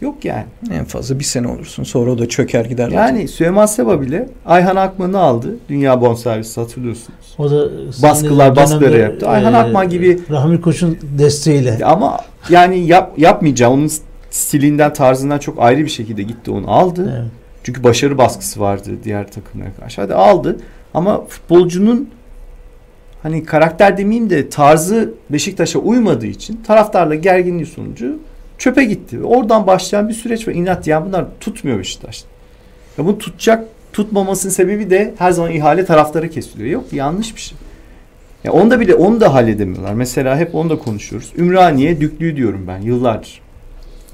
Yok yani. En fazla bir sene olursun. Sonra o da çöker gider. Yani Süleyman Seba bile Ayhan Akman'ı aldı. Dünya bonservisi hatırlıyorsunuz. O da Baskılar, baskıları yaptı. Ayhan e, Akman gibi- Rahmi Koç'un desteğiyle. Ama yani yap, yapmayacağım. Onun stilinden tarzından çok ayrı bir şekilde gitti onu aldı. Evet. Çünkü başarı baskısı vardı diğer takımlara karşı. Hadi aldı. Ama futbolcunun hani karakter demeyeyim de tarzı Beşiktaş'a uymadığı için taraftarla gerginliği sonucu çöpe gitti. Ve Oradan başlayan bir süreç var. İnat yani bunlar tutmuyor Beşiktaş'ta. Ya bunu tutacak tutmamasının sebebi de her zaman ihale taraftarı kesiliyor. Yok yanlış bir şey. Ya onda bile onu da halledemiyorlar. Mesela hep onu da konuşuyoruz. Ümraniye düklüğü diyorum ben yıllardır.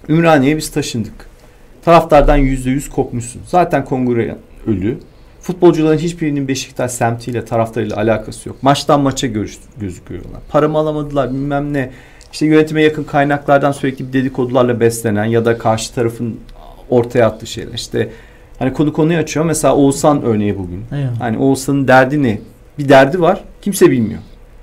Ümraniye'ye biz taşındık. Taraftardan yüzde yüz kopmuşsun. Zaten kongre ölü. Futbolcuların hiçbirinin Beşiktaş semtiyle, taraftarıyla alakası yok. Maçtan maça görüş, gözüküyorlar. Paramı alamadılar bilmem ne. İşte yönetime yakın kaynaklardan sürekli dedikodularla beslenen ya da karşı tarafın ortaya attığı şeyler. İşte hani konu konuyu açıyor. Mesela Oğuzhan örneği bugün. Eyvallah. Hani Oğuzhan'ın derdi ne? Bir derdi var. Kimse bilmiyor.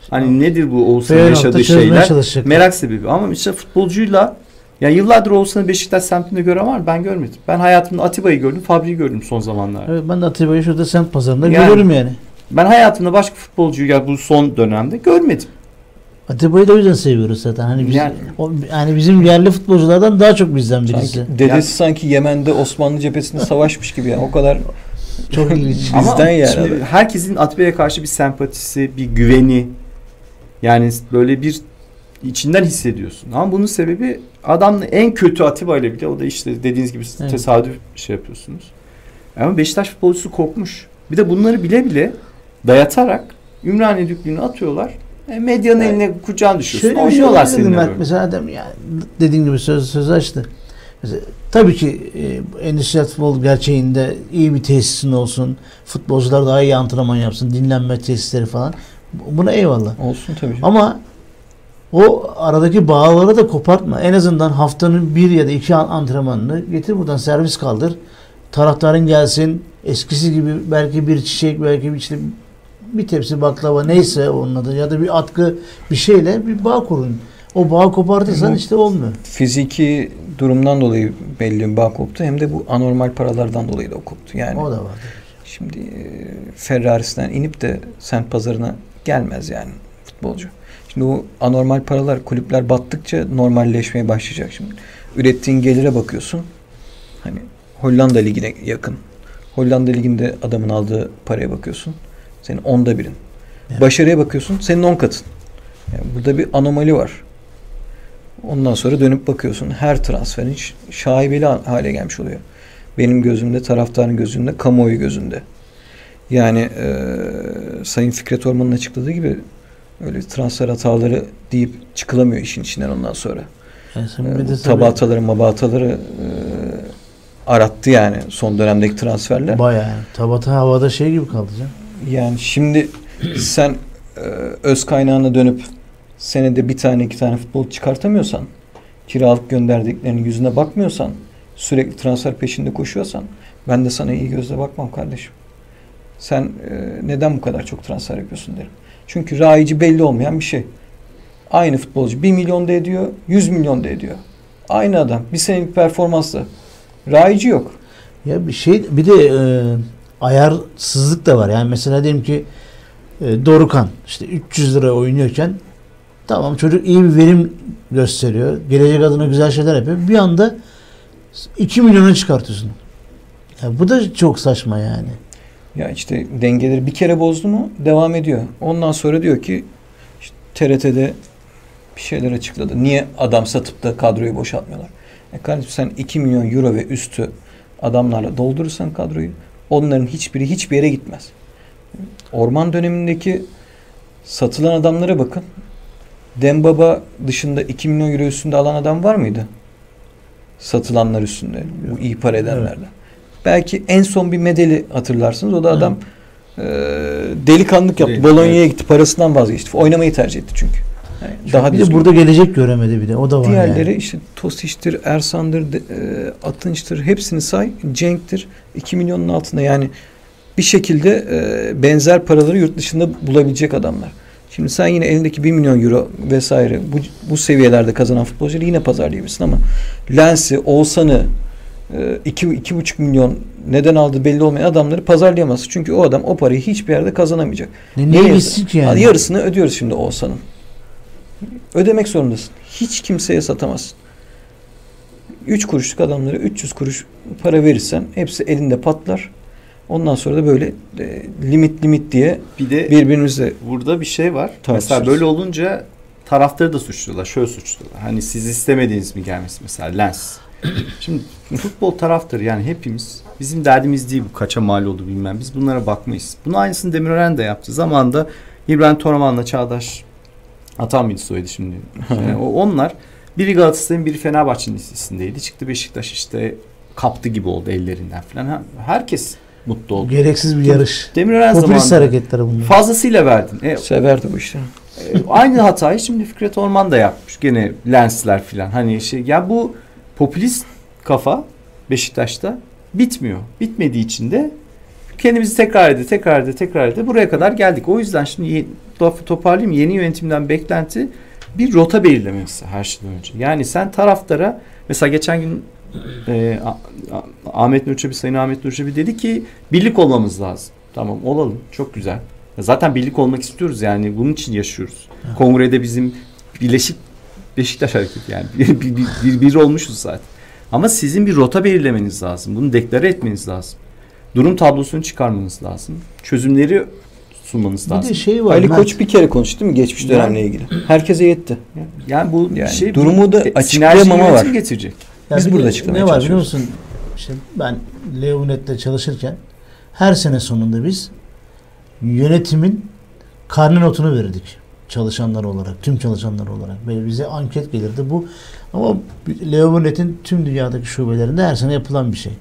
Hani nedir bu Oğuzhan'ın yaşadığı şeyler? Merak sebebi. Ama işte futbolcuyla ya yıllardır Oğuzhan'ı Beşiktaş semtinde gören var mı? Ben görmedim. Ben hayatımda Atiba'yı gördüm, Fabri'yi gördüm son zamanlarda. Evet, ben de Atiba'yı şurada semt pazarında Yani. görüyorum yani. Ben hayatımda başka futbolcuyu ya bu son dönemde görmedim. Atiba'yı da o yüzden seviyoruz zaten. Hani biz, Yani- o, yani bizim yerli futbolculardan daha çok bizden birisi. Sanki, dedesi Yani- sanki Yemen'de Osmanlı cephesinde savaşmış gibi yani. O kadar Çok ilginç. Bizden yani şimdi herkesin Atiba'ya karşı bir sempatisi, bir güveni yani böyle bir içinden hissediyorsun. Ama bunun sebebi adamın en kötü Atiba ile bile o da işte dediğiniz gibi Evet. tesadüf şey yapıyorsunuz. Ama Beşiktaş futbolcusu korkmuş. Bir de bunları bile bile dayatarak Ümraniye düklüğünü atıyorlar. E, medyanın Evet. eline kucağına düşüyorsun. Şöyle şey Oynuyorlar olabilir seninle böyle. Mesela adam yani dediğin gibi söz söz açtı. Mesela, tabii ki e, endüstriyel futbol gerçeğinde iyi bir tesisin olsun. Futbolcular daha iyi antrenman yapsın. Dinlenme tesisleri falan. Bu- Buna eyvallah. olsun tabii. Ama o aradaki bağları da kopartma. En azından haftanın bir ya da iki an- antrenmanını getir buradan servis kaldır. Taraftarın gelsin. Eskisi gibi belki bir çiçek belki bir işte bir tepsi baklava neyse onun adı ya da bir atkı bir şeyle bir bağ kurun. O bağı kopartırsan Bu- işte olmuyor. Fiziki durumdan dolayı belli bir bağ koptu. Hem de bu anormal paralardan dolayı da o koptu. Yani O da var. Şimdi e, Ferrari'sinden inip de sent pazarına gelmez yani futbolcu. Şimdi o anormal paralar kulüpler battıkça normalleşmeye başlayacak şimdi. Ürettiğin gelire bakıyorsun. Hani Hollanda ligine yakın. Hollanda liginde adamın aldığı paraya bakıyorsun. Senin onda birin. Evet. Başarıya bakıyorsun. Senin on katın. Yani burada bir anomali var. Ondan sonra dönüp bakıyorsun. Her transferin şaibeli hale gelmiş oluyor. Benim gözümde, taraftarın gözünde, kamuoyu gözünde. Yani eee, Sayın Fikret Orman'ın açıkladığı gibi öyle transfer hataları deyip çıkılamıyor işin içinden ondan sonra. Yani de tabii tabataları, mabataları eee, arattı yani son dönemdeki transferler. bayağı yani. Tabata havada şey gibi kaldı canım. Yani şimdi sen e, öz kaynağına dönüp senede bir tane iki tane futbol çıkartamıyorsan, kiralık gönderdiklerinin yüzüne bakmıyorsan, sürekli transfer peşinde koşuyorsan ben de sana iyi gözle bakmam kardeşim. Sen e, neden bu kadar çok transfer yapıyorsun derim. Çünkü rayici belli olmayan bir şey. Aynı futbolcu 1 milyon da ediyor, 100 milyon da ediyor. Aynı adam bir senelik performansla. Rayici yok. Ya bir şey bir de e, ayarsızlık da var. Yani mesela diyelim ki e, Dorukan işte 300 lira oynuyorken tamam çocuk iyi bir verim gösteriyor. Gelecek adına güzel şeyler yapıyor. Bir anda 2 milyona çıkartıyorsun. Ya bu da çok saçma yani. Ya işte dengeleri bir kere bozdu mu devam ediyor. Ondan sonra diyor ki işte TRT'de bir şeyler açıkladı. Niye adam satıp da kadroyu boşaltmıyorlar? E kardeşim sen 2 milyon euro ve üstü adamlarla doldurursan kadroyu onların hiçbiri hiçbir yere gitmez. Orman dönemindeki satılan adamlara bakın. Dembaba dışında 2 milyon euro üstünde alan adam var mıydı? Satılanlar üstünde. Bu iyi para edenlerden. Belki en son bir medeli hatırlarsınız. O da adam e, delikanlık yaptı. Evet, Bolonya'ya gitti. Parasından vazgeçti. Oynamayı tercih etti çünkü. Yani daha bir de burada gelecek göremedi bir de. O da var Diğerleri yani. işte Tosic'tir, Ersan'dır, de- e, Atınç'tır hepsini say. Cenk'tir. 2 milyonun altında yani bir şekilde e, benzer paraları yurt dışında bulabilecek adamlar. Şimdi sen yine elindeki 1 milyon euro vesaire bu, bu seviyelerde kazanan futbolcuları yine pazarlayabilirsin ama Lens'i, Oğuzhan'ı iki, iki buçuk milyon neden aldığı belli olmayan adamları pazarlayamazsın. Çünkü o adam o parayı hiçbir yerde kazanamayacak. Ne, gitsin ki yani? Yarısını ödüyoruz şimdi Oğuzhan'ın. Ödemek zorundasın. Hiç kimseye satamazsın. 3 kuruşluk adamlara 300 kuruş para verirsen hepsi elinde patlar. Ondan sonra da böyle e, limit limit diye Bir de birbirimizle burada bir şey var. Mesela böyle olunca taraftarı da suçluyorlar. Şöyle suçluyorlar. Hani siz istemediğiniz mi gelmesi mesela Lens. Şimdi futbol taraftarı yani hepimiz bizim derdimiz değil bu kaça mal oldu bilmem. Biz bunlara bakmayız. Bunu aynısını Demirören de yaptı. Zamanında İbrahim Toraman'la Çağdaş Atan mıydı soyadı şimdi? Yani o- onlar biri Galatasaray'ın biri Fenerbahçe'nin listesindeydi. Çıktı Beşiktaş işte kaptı gibi oldu ellerinden falan. Herkes mutlu oldu. Gereksiz bir yarış. Demirören Popülist zamanında hareketleri bunlar. fazlasıyla verdin. E, severdi bu işleri. e, aynı hatayı şimdi Fikret Orman da yapmış. Gene lensler filan. Hani şey ya bu popülist kafa Beşiktaş'ta bitmiyor. Bitmediği için de kendimizi tekrar ede, tekrar ede, tekrar ede buraya kadar geldik. O yüzden şimdi lafı toparlayayım. Yeni yönetimden beklenti bir rota belirlemesi her şeyden önce. Yani sen taraftara mesela geçen gün e, Ahmet Nur Çebi, Sayın Ahmet Nur Çebi dedi ki birlik olmamız lazım. Tamam olalım. Çok güzel. Zaten birlik olmak istiyoruz yani bunun için yaşıyoruz. Kongrede bizim Birleşik Beşiktaş hareketi yani bir, bir, bir, bir, bir olmuşuz zaten. Ama sizin bir rota belirlemeniz lazım. Bunu deklare etmeniz lazım. Durum tablosunu çıkarmanız lazım. Çözümleri sunmanız Bir lazım. de şey var. Ali Mert. Koç bir kere konuştu değil mi geçmiş dönemle ilgili? Herkese yetti. Yani bu Yani şey durumu da bir- açıklayamama var. getirecek. Ya Biz bir burada açıklamaya Ne var biliyor musun? İşte ben Leonet'te çalışırken her sene sonunda biz yönetimin karne notunu verirdik çalışanlar olarak, tüm çalışanlar olarak. Böyle bize anket gelirdi bu. Ama Leonet'in tüm dünyadaki şubelerinde her sene yapılan bir şey.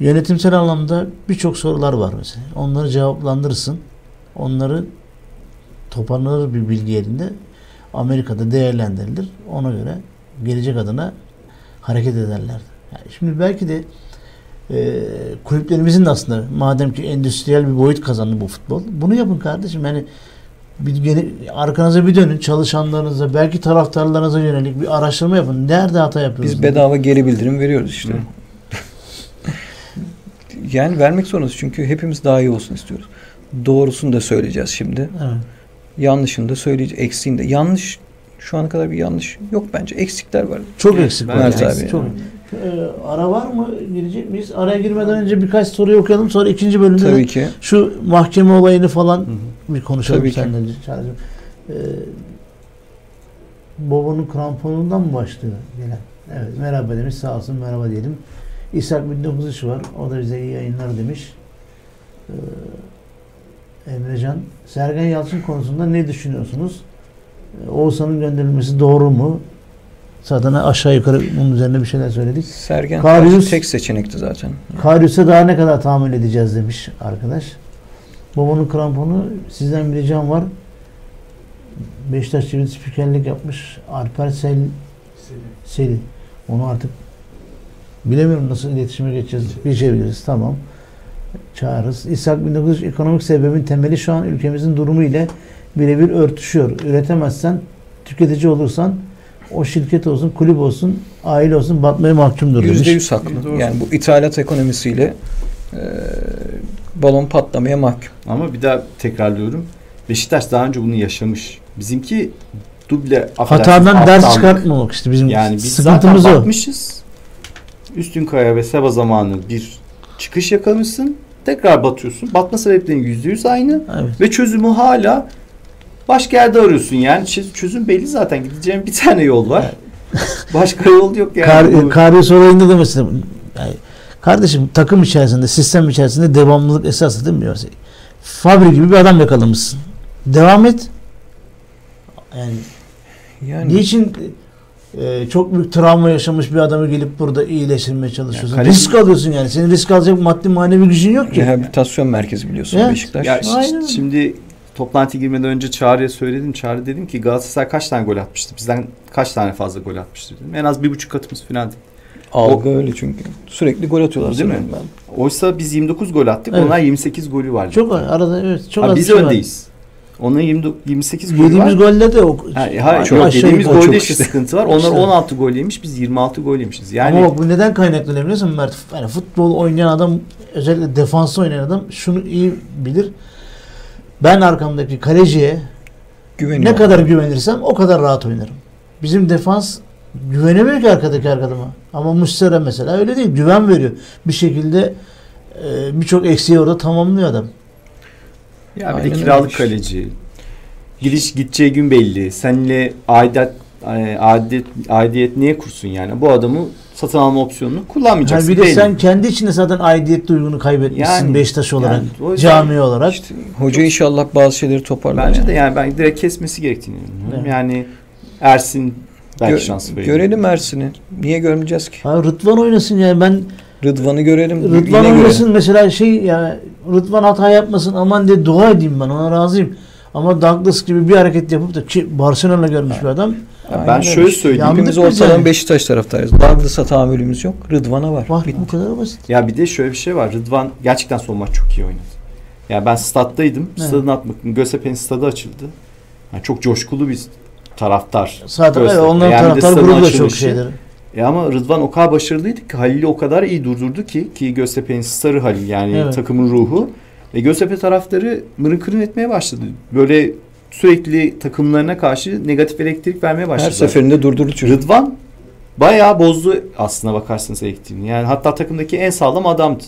Yönetimsel anlamda birçok sorular var mesela. Onları cevaplandırırsın. Onları toparlanır bir bilgi elinde. Amerika'da değerlendirilir. Ona göre gelecek adına hareket ederlerdi. Yani şimdi belki de e, kulüplerimizin de aslında madem ki endüstriyel bir boyut kazandı bu futbol. Bunu yapın kardeşim. Yani bir gene, arkanıza bir dönün çalışanlarınıza belki taraftarlarınıza yönelik bir araştırma yapın. Nerede hata yapıyorsunuz? Biz bedava geri bildirim veriyoruz işte. Yani vermek zorundayız çünkü hepimiz daha iyi olsun istiyoruz. Doğrusunu da söyleyeceğiz şimdi. Evet. Yanlışını da söyleyeceğiz. Eksiğini de. Yanlış şu ana kadar bir yanlış yok bence. Eksikler var. Çok Evet, eksik var. yani. eksik. Çok. Ee, ara var mı? Girecek miyiz? Araya girmeden önce birkaç soruyu okuyalım. Sonra ikinci bölümde de Tabii ki. şu mahkeme olayını falan Hı hı. Bir konuşalım Tabii seninle. Ee, Bobo'nun kramponundan mı başlıyor gelen? Evet merhaba demiş sağ olsun merhaba diyelim. İshak 1903 var. O da bize iyi yayınlar demiş. Ee, Emrecan Sergen Yalçın konusunda ne düşünüyorsunuz? Ee, Oğuzhan'ın gönderilmesi doğru mu? Zaten aşağı yukarı bunun üzerine bir şeyler söyledik. Sergen Karius- tek seçenekti zaten. Karyus'a daha ne kadar tahammül edeceğiz demiş arkadaş. Babamın kramponu sizden bir ricam var. Beşiktaş TV spikerlik yapmış. Alper Sel Seli. Onu artık bilemiyorum nasıl iletişime geçeceğiz. Bir şey biliriz. Tamam. Çağırırız. İshak 1903 ekonomik sebebin temeli şu an ülkemizin durumu ile birebir örtüşüyor. Üretemezsen, tüketici olursan o şirket olsun, kulüp olsun, aile olsun batmaya mahkumdur demiş. Yüzde yüz haklı. Yani bu ithalat ekonomisiyle e, balon patlamaya mahkum. Ama bir daha tekrarlıyorum. Beşiktaş daha önce bunu yaşamış. Bizimki duble Hatadan ders çıkartmamak işte bizim Yani biz sıkıntımız zaten o. batmışız. Üstün Kaya ve Seba zamanı bir çıkış yakalamışsın. Tekrar batıyorsun. Batma sebeplerin yüzde yüz aynı. Evet. Ve çözümü hala başka yerde arıyorsun. Yani çö- çözüm belli zaten. Gideceğin bir tane yol var. Başka yol yok yani. Kar, Karius olayında da mesela yani kardeşim takım içerisinde, sistem içerisinde devamlılık esası değil mi? Fabri gibi bir adam yakalamışsın. Devam et. Yani, Yani niçin e, çok büyük travma yaşamış bir adamı gelip burada iyileştirmeye çalışıyorsun? Ya kaleci- risk alıyorsun yani. Senin risk alacak maddi manevi gücün yok ki. rehabilitasyon merkezi biliyorsun Evet. Beşiktaş. Ya Aynen. şimdi toplantı girmeden önce Çağrı'ya söyledim. Çağrı dedim ki Galatasaray kaç tane gol atmıştı? Bizden kaç tane fazla gol atmıştı dedim. En az bir buçuk katımız falan. Algı öyle çünkü. Sürekli gol atıyorlar Değil mi? ben. Oysa biz 29 gol attık. Evet. Onlar 28 golü var. Çok arada evet çok Ha, az biz şey var. öndeyiz. Onların 20, 28 golü var. Yediğimiz golle de o Ha, hayır, Çok yediğimiz golde çok işte. sıkıntı var. Onlar İşte. 16 gol yemiş, biz 26 gol yemişiz. Yani Ama bak bu neden kaynaklanıyor biliyor musun Mert? Yani futbol oynayan adam özellikle defansı oynayan adam şunu iyi bilir. Ben arkamdaki kaleciye Güveniyor. ne kadar güvenirsem o kadar rahat oynarım. Bizim defans güvenemiyor ki arkadaki arkadama. Ama Muslera mesela öyle değil. Güven veriyor. Bir şekilde e, birçok eksiği orada tamamlıyor adam. Ya bir de Aynen kiralık öyle. kaleci. Gidiş gideceği gün belli. Seninle aidat e, aidiyet, aidiyet niye kursun yani? Bu adamı satın alma opsiyonunu kullanmayacaksın. Yani bir de belli. sen kendi içinde zaten aidiyet duygunu kaybetmişsin Yani- Beşiktaş olarak, Yani cami olarak. İşte hoca inşallah bazı şeyleri toparlar. Bence yani. de yani ben direkt kesmesi gerektiğini düşünüyorum. Evet. Yani Ersin belki Gö- şans veriyor. Görelim Ersin'i. Niye görmeyeceğiz ki? Ha, Rıdvan oynasın yani ben Rıdvan'ı görelim. Rıdvan yine görelim. oynasın mesela şey ya Rıdvan hata yapmasın aman diye dua edeyim ben ona razıyım. Ama Douglas gibi bir hareket yapıp da ki Barcelona görmüş bir adam Aynen Ben öyle. şöyle söyleyeyim. Hepimiz biz ortadan yani. Beşiktaş taraftarıyız. Douglas'a tahammülümüz yok. Rıdvan'a var. var Bitti. bu kadar basit. Ya bir de şöyle bir şey var. Rıdvan gerçekten son maç çok iyi oynadı. Ya ben staddaydım. Evet. Stadın atmak. Göztepe'nin stadı açıldı. Yani çok coşkulu bir taraftar. Zaten evet, onların Yani taraftar grubu da çok şeydir. Ya ama Rıdvan o kadar başarılıydı ki Halil'i o kadar iyi durdurdu ki ki Göztepe'nin starı Halil yani Evet. takımın ruhu. Ve Göztepe taraftarı mırın kırın etmeye başladı. Böyle sürekli takımlarına karşı negatif elektrik vermeye başladı. Her seferinde durdurdu çocuk. Rıdvan bayağı bozdu aslına bakarsanız elektriğini. Yani hatta takımdaki en sağlam adamdı.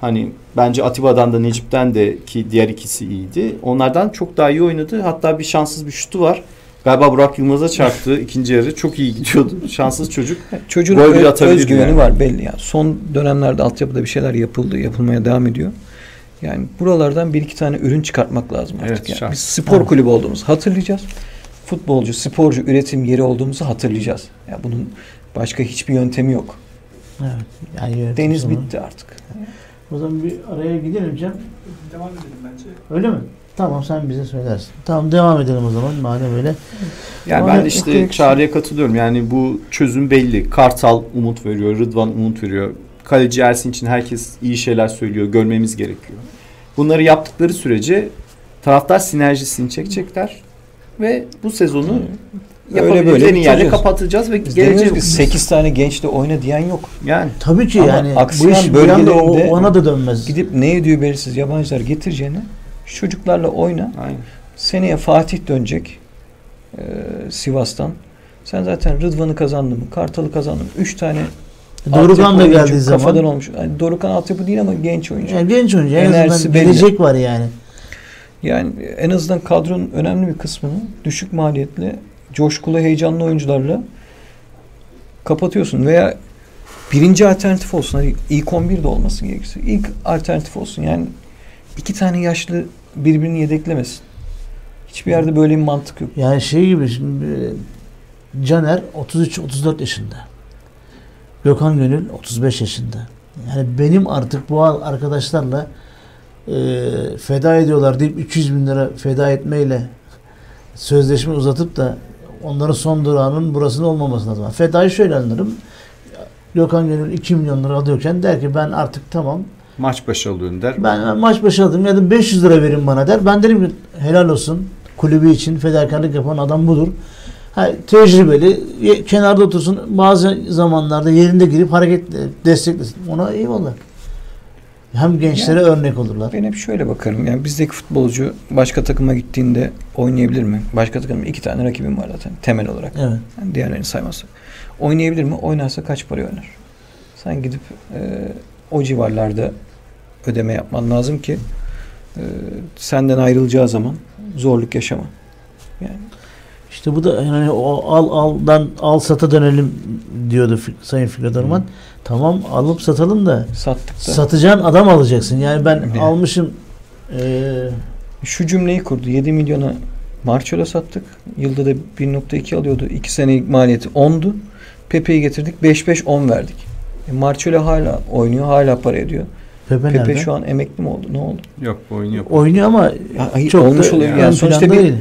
Hani bence Atiba'dan da Necip'ten de ki diğer ikisi iyiydi. Onlardan çok daha iyi oynadı. Hatta bir şanssız bir şutu var. Galiba Burak Yılmaz'a çarptı ikinci yarı. Çok iyi gidiyordu. Şanssız çocuk. Çocuğun Gol bile atabilir özgüveni yani. var belli ya. Son dönemlerde altyapıda bir şeyler yapıldı, yapılmaya devam ediyor. Yani buralardan bir iki tane ürün çıkartmak lazım artık. Evet, yani. şart. Biz spor Evet. kulübü olduğumuzu hatırlayacağız. Futbolcu, sporcu üretim yeri olduğumuzu hatırlayacağız. Ya bunun başka hiçbir yöntemi yok. Evet. Yani Deniz bitti artık. O zaman bir araya gidelim Cem. Devam edelim bence. Öyle mi? Tamam sen bize söylersin. Tamam devam edelim o zaman madem öyle. Yani ben işte eklemek- çağrıya katılıyorum. Yani bu çözüm belli. Kartal umut veriyor. Rıdvan umut veriyor. Kaleci Ersin için herkes iyi şeyler söylüyor. Görmemiz gerekiyor. Bunları yaptıkları sürece taraftar sinerjisini çekecekler. Ve bu sezonu Öyle böyle yerde kapatacağız ve Biz geleceğiz. 8 tane gençle oyna diyen yok. Yani Tabii ki Ama yani bu aksiyon iş anda o, bölgelerinde ona da dönmez. Gidip ne ediyor belirsiz yabancılar getireceğine şu çocuklarla oyna. aynen. Seneye Fatih dönecek e, Sivas'tan. Sen zaten Rıdvan'ı kazandın mı? Kartal'ı kazandın mı? 3 tane Dorukan altyapı da geldiği zaman kafadan olmuş. Yani Dorukan altyapı değil ama genç oyuncu. yani genç oyuncu en Enerjisi belli. gelecek var yani. Yani en azından kadronun önemli bir kısmını düşük maliyetli, coşkulu, heyecanlı oyuncularla kapatıyorsun veya birinci alternatif olsun. Hadi ilk 11 de olmasın gerekirse. İlk alternatif olsun. Yani iki tane yaşlı birbirini yedeklemesin. Hiçbir yerde böyle bir mantık yok. Yani şey gibi şimdi e, Caner 33-34 yaşında. Gökhan Gönül 35 yaşında. Yani benim artık bu arkadaşlarla e, feda ediyorlar deyip 200 bin lira feda etmeyle sözleşme uzatıp da onların son durağının burasının olmaması lazım. Fedayı şöyle anlarım. Gökhan Gönül 2 milyon lira alıyorken der ki ben artık tamam Maç başı alıyorum der. ben maç başı aldım ya da 500 lira verin bana der. Ben derim ki helal olsun kulübü için fedakarlık yapan adam budur. Ha, tecrübeli kenarda otursun bazı zamanlarda yerinde girip hareket desteklesin. Ona eyvallah. Hem gençlere örnek olurlar. Ben hep şöyle bakarım. Yani bizdeki futbolcu başka takıma gittiğinde oynayabilir mi? Başka takımda iki tane rakibim var zaten temel olarak. Evet. Yani diğerlerini saymazsak. Oynayabilir mi? Oynarsa kaç para oynar? Sen gidip e, o civarlarda ödeme yapman lazım ki e, senden ayrılacağı zaman zorluk yaşama. Yani İşte bu da yani o al aldan al sata dönelim diyordu Sayın Fikret Orman. Hı. Tamam alıp satalım da sattık da satacağın adam alacaksın. Yani ben Yani. almışım Ee, Şu cümleyi kurdu. 7 milyona Marçola sattık. Yılda da 1.2 alıyordu. 2 senelik maliyeti 10'du. Pepe'yi getirdik. 5-5-10 verdik. E Marçola hala oynuyor. Hala para ediyor. Pepe, Pepe nerede? şu an emekli mi oldu? Ne oldu? Yok yok. oynuyor ama Ya, hayır, çok olmuş da olabilir. ön Yani sonuçta bir değil.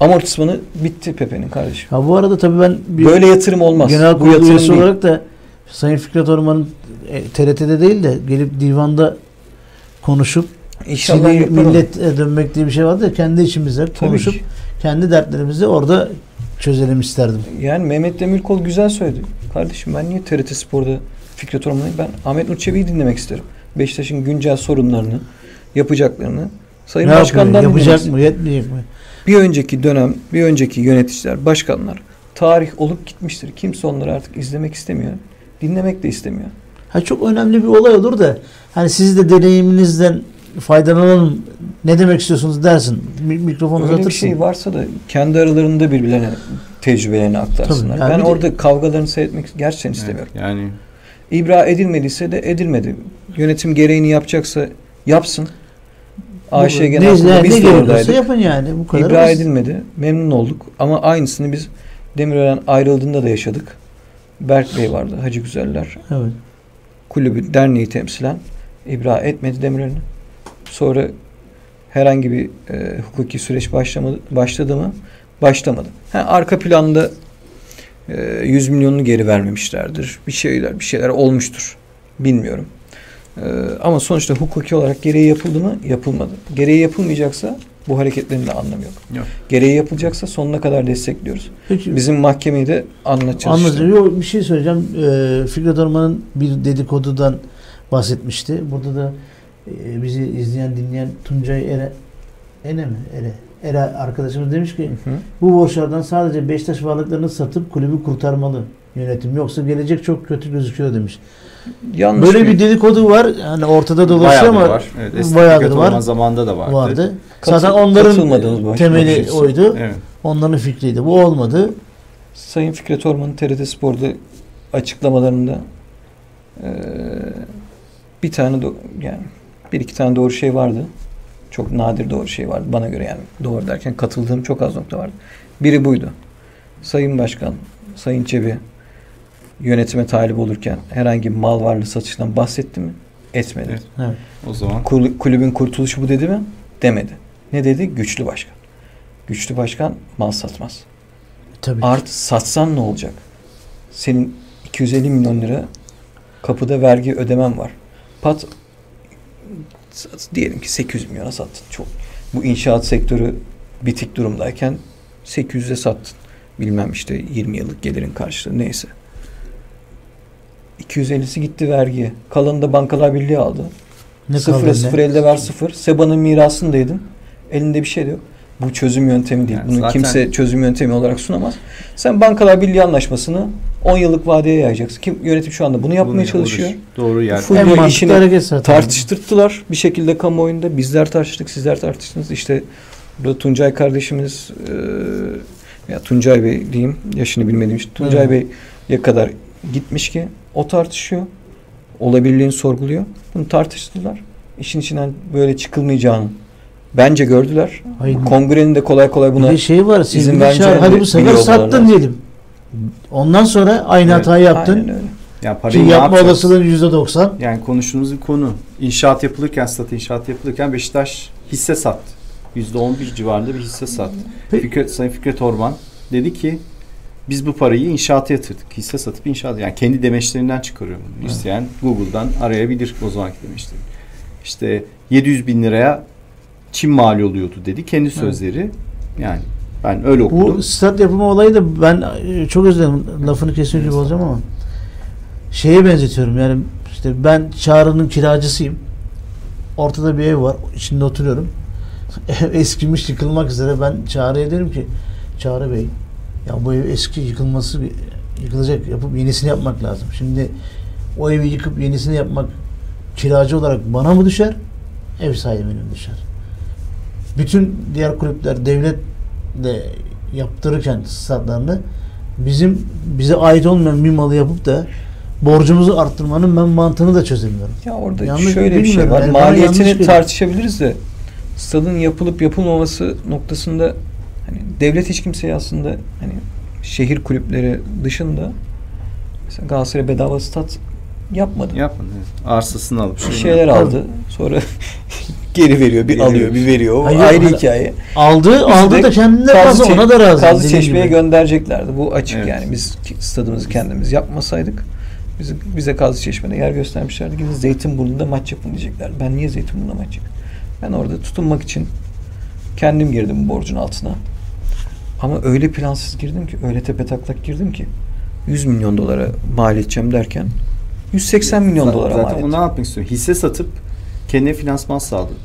amortismanı bitti Pepe'nin kardeşim. Ha bu arada tabii ben bir Böyle yatırım olmaz. genel Bu yatırım üyesi değil. olarak da Sayın Fikret Orman'ın e, TRT'de değil de gelip divanda konuşup İnşallah o. millete dönmek diye bir şey vardı ya kendi içimizde konuşup kendi dertlerimizi orada çözelim isterdim. Yani Mehmet Demirkol güzel söyledi. Kardeşim ben niye TRT Spor'da Fikret Orman'ı ben Ahmet Nur Çebi'yi dinlemek isterim. Beşiktaş'ın güncel sorunlarını, yapacaklarını Sayın ne? Başkan'dan Yapacak mı? Yetmeyecek mi? Bir önceki dönem, bir önceki yöneticiler, başkanlar tarih olup gitmiştir. Kimse onları artık izlemek istemiyor. Dinlemek de istemiyor. Ha çok önemli bir olay olur da hani siz de deneyiminizden faydalanalım ne demek istiyorsunuz dersin. Mi- Mikrofonu Öyle bir uzatırsın. şey varsa da kendi aralarında birbirlerine tecrübelerini aktarsınlar. Tabii, yani ben bir de- orada kavgalarını seyretmek gerçekten istemiyorum. Evet, yani İbra edilmediyse de edilmedi. Yönetim gereğini yapacaksa yapsın. AŞ ne, Genel ne biz de oradaydık. yapın yani bu kadar. İbra basit. edilmedi. Memnun olduk. Ama aynısını biz Demirören ayrıldığında da yaşadık. Berk Bey vardı. Hacı Güzeller. Evet. Kulübü, derneği temsilen ibra etmedi Demirören'i. Sonra herhangi bir e, hukuki süreç başlamadı, başladı mı? Başlamadı. Ha, arka planda 100 milyonunu geri vermemişlerdir. Bir şeyler bir şeyler olmuştur. Bilmiyorum. E, ama sonuçta hukuki olarak gereği yapıldı mı? Yapılmadı. Gereği yapılmayacaksa bu hareketlerin de anlamı yok. Yok. Gereği yapılacaksa sonuna kadar destekliyoruz. Peki Bizim mahkemeyi de anlatacağız. işte. Anlatıyorum. Yok, bir şey söyleyeceğim. Ee, Fikret Orman'ın bir dedikodudan bahsetmişti. Burada da e, bizi izleyen dinleyen Tuncay Ere Ene mi? Ere. Ere arkadaşımız demiş ki Hı hı. bu borçlardan sadece Beşiktaş varlıklarını satıp kulübü kurtarmalı yönetim. Yoksa gelecek çok kötü gözüküyor demiş. Yanlış Böyle bir dedikodu var. Hani ortada dolaşıyor ama var. Evet, bayağıdır var. Orman zamanında da vardı. vardı. Katıl- Zaten onların temeli oydu. Evet. Onların fikriydi. Bu olmadı. Sayın Fikret Orman'ın TRT Spor'da açıklamalarında eee, bir tane do- yani bir iki tane doğru şey vardı. Çok nadir doğru şey vardı bana göre yani doğru derken katıldığım çok az nokta vardı. Biri buydu. Sayın Başkan, Sayın Çebi yönetime talip olurken herhangi bir mal varlığı satışından bahsetti mi? Etmedi. Evet. Evet. O zaman Kul- kulübün kurtuluşu bu dedi mi? Demedi. Ne dedi? Güçlü başkan. Güçlü başkan mal satmaz. Tabii. Artı satsan ne olacak? Senin 250 milyon lira kapıda vergi ödemen var. Pat diyelim ki 800 milyona sattın. Çok. Bu inşaat sektörü bitik durumdayken 800'e sattın. Bilmem işte 20 yıllık gelirin karşılığı neyse. 250'si gitti vergiye. Kalanı da Bankalar Birliği aldı. Ne sıfır ne? elde ver sıfır. Seba'nın mirasındaydın. Elinde bir şey de yok. Bu çözüm yöntemi değil. Yani Bunu zaten- kimse çözüm yöntemi olarak sunamaz. Sen Bankalar Birliği anlaşmasını 10 yıllık vadeye yayacaksın. Kim yönetim şu anda bunu yapmaya bunu çalışıyor. Doğru yer. Full- En işini. Tartıştırttılar bir şekilde kamuoyunda. Bizler tartıştık, sizler tartıştınız. İşte burada Tuncay kardeşimiz e, ya Tuncay Bey diyeyim yaşını bilmediğim için Tuncay. Bey'e kadar gitmiş ki o tartışıyor. Olabilirliğini sorguluyor. Bunu tartıştılar. İşin içinden böyle çıkılmayacağını bence gördüler. Hayır. Kongrenin de kolay kolay Bir buna de şey var. izin Çağrı, hadi bu sefer sattın lazım. diyelim. Ondan sonra aynı Evet, hatayı yaptın. Aynen öyle. Yani Ki parayı ne yapma olasılığın %90. Yani konuştuğumuz bir konu. İnşaat yapılırken, stat inşaat yapılırken Beşiktaş hisse sattı. %11 civarında bir hisse sattı. Pe- Fikret, Sayın Fikret Orman dedi ki biz bu parayı inşaata yatırdık. Hisse satıp inşaat yani kendi demeçlerinden çıkarıyor bunu. Evet. İsteyen Google'dan arayabilir o zamanki demeçleri. İşte 700 bin liraya çim mali oluyordu dedi. Kendi sözleri. Yani ben öyle okudum. Bu stat yapımı olayı da ben e, çok özür dilerim lafını kesiyor gibi olacağım ama şeye benzetiyorum yani işte ben Çağrı'nın kiracısıyım. Ortada bir ev var. içinde oturuyorum. Ev eskimiş yıkılmak üzere. Ben Çağrı'ya derim ki Çağrı Bey ya bu ev eski yıkılması yıkılacak yapıp yenisini yapmak lazım. Şimdi o evi yıkıp yenisini yapmak kiracı olarak bana mı düşer? Ev sahibine mi düşer? Bütün diğer kulüpler devlet de yaptırırken statlarını bizim bize ait olmayan bir malı yapıp da borcumuzu arttırmanın ben mantığını da çözemiyorum. Ya orada Yanlış şöyle bir şey var. Yani Maliyetini tartışabiliriz de stadın yapılıp yapılmaması noktasında hani devlet hiç kimseye aslında hani şehir kulüpleri dışında mesela Galatasaray bedava stat yapmadı. Yapmadı. evet. Arsasını alıp Bir şeyler aldı. Sonra geri veriyor, bir Geri alıyor, veriyor. bir veriyor. Hayır, ayrı hala- hikaye. Aldı, aldı da kendine razı, ona da razı. Kazlı dediğin Çeşme'ye gibi. göndereceklerdi. Bu açık Evet. yani. Biz stadımızı kendimiz yapmasaydık bize, bize Kazlı Çeşme'de yer göstermişlerdi. Gidin Zeytinburnu'nda maç yapın diyeceklerdi. Ben niye Zeytinburnu'nda maç yapayım? Ben orada tutunmak için kendim girdim borcun altına. Ama öyle plansız girdim ki, öyle tepe taklak girdim ki 100 milyon dolara mal edeceğim derken 180 milyon Zaten- dolara mal Zaten onu ne yapmak istiyorum? Hisse satıp kendine finansman sağladın.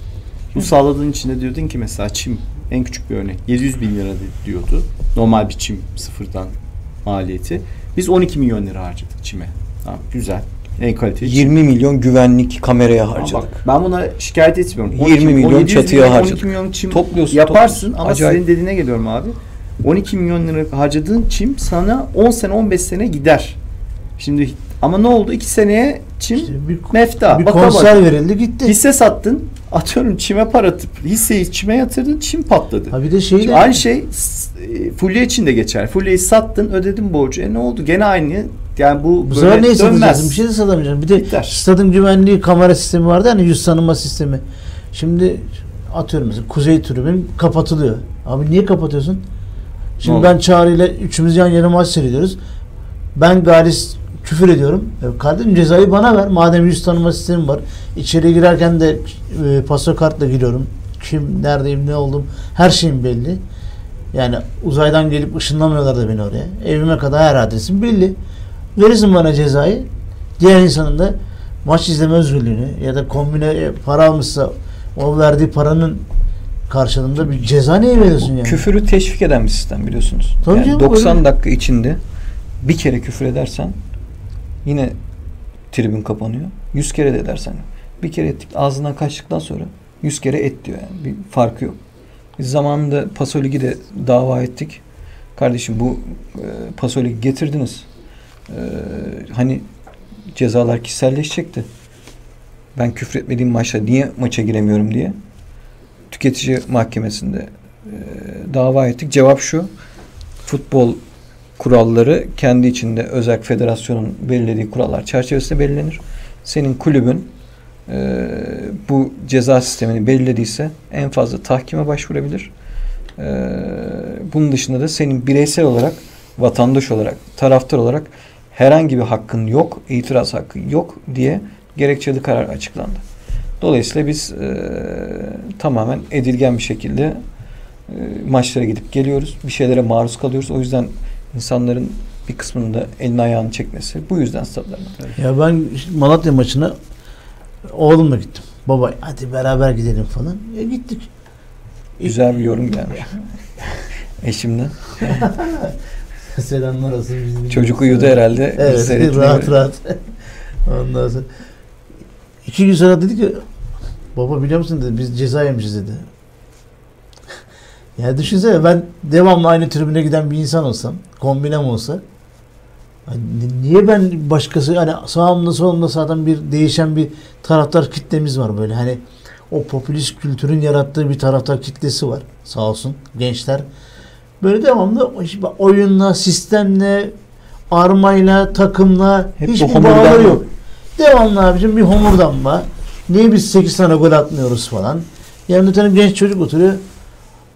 Bu sağladığın içinde diyordun ki mesela çim en küçük bir örnek 700 bin lira di- diyordu. Normal bir çim sıfırdan maliyeti. Biz 12 milyon lira harcadık çime. Tamam, güzel. En kaliteli çim. 20 milyon güvenlik kameraya Ama harcadık. Bak, ben buna şikayet etmiyorum. 20 milyon 1700 çatıya milyon, harcadık. 12 milyon çim Topluyorsun, yaparsın topluyorsun. ama Acayip. senin dediğine geliyorum abi. 12 milyon lira harcadığın çim sana 10 sene 15 sene gider. Şimdi ama ne oldu? 2 seneye çim İşte bir, mefta. bir konser baka. verildi gitti. Hisse sattın. Atıyorum çime para atıp hisseyi çime yatırdın. Çim patladı. Ha bir de şey de aynı şey e, fulya için de geçer. Fulyayı sattın, ödedin borcu. E ne oldu? Gene aynı. Yani bu, bu böyle neyi dönmez. Bir şey de satamayacaksın. Bir de Biter. stadın güvenliği kamera sistemi vardı hani yüz tanıma sistemi. Şimdi atıyorum mesela kuzey tribün kapatılıyor. Abi niye kapatıyorsun? Şimdi ben Çağrı ile üçümüz yan yana maç seyrediyoruz. Ben Galis küfür ediyorum. E, kardeşim cezayı bana ver. Madem yüz tanıma sistemi var. İçeri girerken de e, pasakartla giriyorum. Kim, neredeyim, ne oldum. Her şeyim belli. Yani uzaydan gelip ışınlamıyorlar da beni oraya. Evime kadar her adresim belli. Verirsin bana cezayı. Diğer insanın da maç izleme özgürlüğünü ya da kombine e, para almışsa o verdiği paranın karşılığında bir ceza neye veriyorsun yani? Küfürü teşvik eden bir sistem biliyorsunuz. Tabii yani canım, 90 öyle. dakika içinde bir kere küfür edersen yine tribün kapanıyor. 100 kere de edersen bir kere ettik ağzından kaçtıktan sonra 100 kere et diyor yani. Bir farkı yok. Biz zamanında Paso Ligi de dava ettik. Kardeşim bu e, Paso Ligi getirdiniz. E, hani cezalar kişiselleşecekti. Ben küfür etmediğim maçta niye maça giremiyorum diye tüketici mahkemesinde e, dava ettik. Cevap şu. Futbol kuralları kendi içinde özel federasyonun belirlediği kurallar çerçevesinde belirlenir. Senin kulübün e, bu ceza sistemini belirlediyse en fazla tahkime başvurabilir. E, bunun dışında da senin bireysel olarak vatandaş olarak, taraftar olarak herhangi bir hakkın yok, itiraz hakkı yok diye gerekçeli karar açıklandı. Dolayısıyla biz e, tamamen edilgen bir şekilde e, maçlara gidip geliyoruz. Bir şeylere maruz kalıyoruz. O yüzden insanların bir kısmının da elini ayağını çekmesi. Bu yüzden stadlarına. Ya ben işte Malatya maçına oğlumla gittim. Baba hadi beraber gidelim falan. E gittik. Güzel bir yorum gelmiş. Eşimden. Selamlar olsun. bizim- Çocuk uyudu herhalde. Evet rahat göre. rahat. Ondan sonra iki gün sonra dedi ki baba biliyor musun dedi biz ceza yemişiz dedi. Ya düşünsene ben devamlı aynı tribüne giden bir insan olsam kombinem olsa hani niye ben başkası hani sağımda solumda zaten bir değişen bir taraftar kitlemiz var böyle hani o popülist kültürün yarattığı bir taraftar kitlesi var sağ olsun gençler böyle devamlı oyunla sistemle armayla takımla Hep hiçbir bağları yok. Devamlı abicim bir homurdanma. Niye biz 8 tane gol atmıyoruz falan. Yanında tane genç çocuk oturuyor.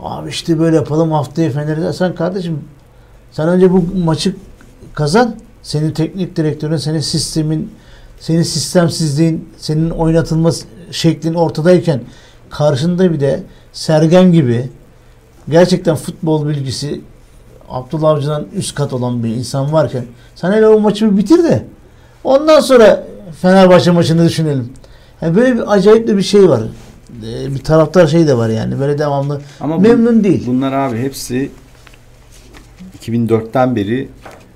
Abi işte böyle yapalım haftaya Fener'de. Sen kardeşim sen önce bu maçı kazan. Senin teknik direktörün, senin sistemin, senin sistemsizliğin, senin oynatılma şeklin ortadayken karşında bir de Sergen gibi gerçekten futbol bilgisi Abdullah Avcı'dan üst kat olan bir insan varken sen hele o maçı bitir de ondan sonra Fenerbahçe maçını düşünelim. Yani böyle bir acayip de bir şey var. Ee, Bir taraftar şey de var yani. Böyle devamlı Ama bu- memnun değil. Bunlar abi hepsi 2004'ten beri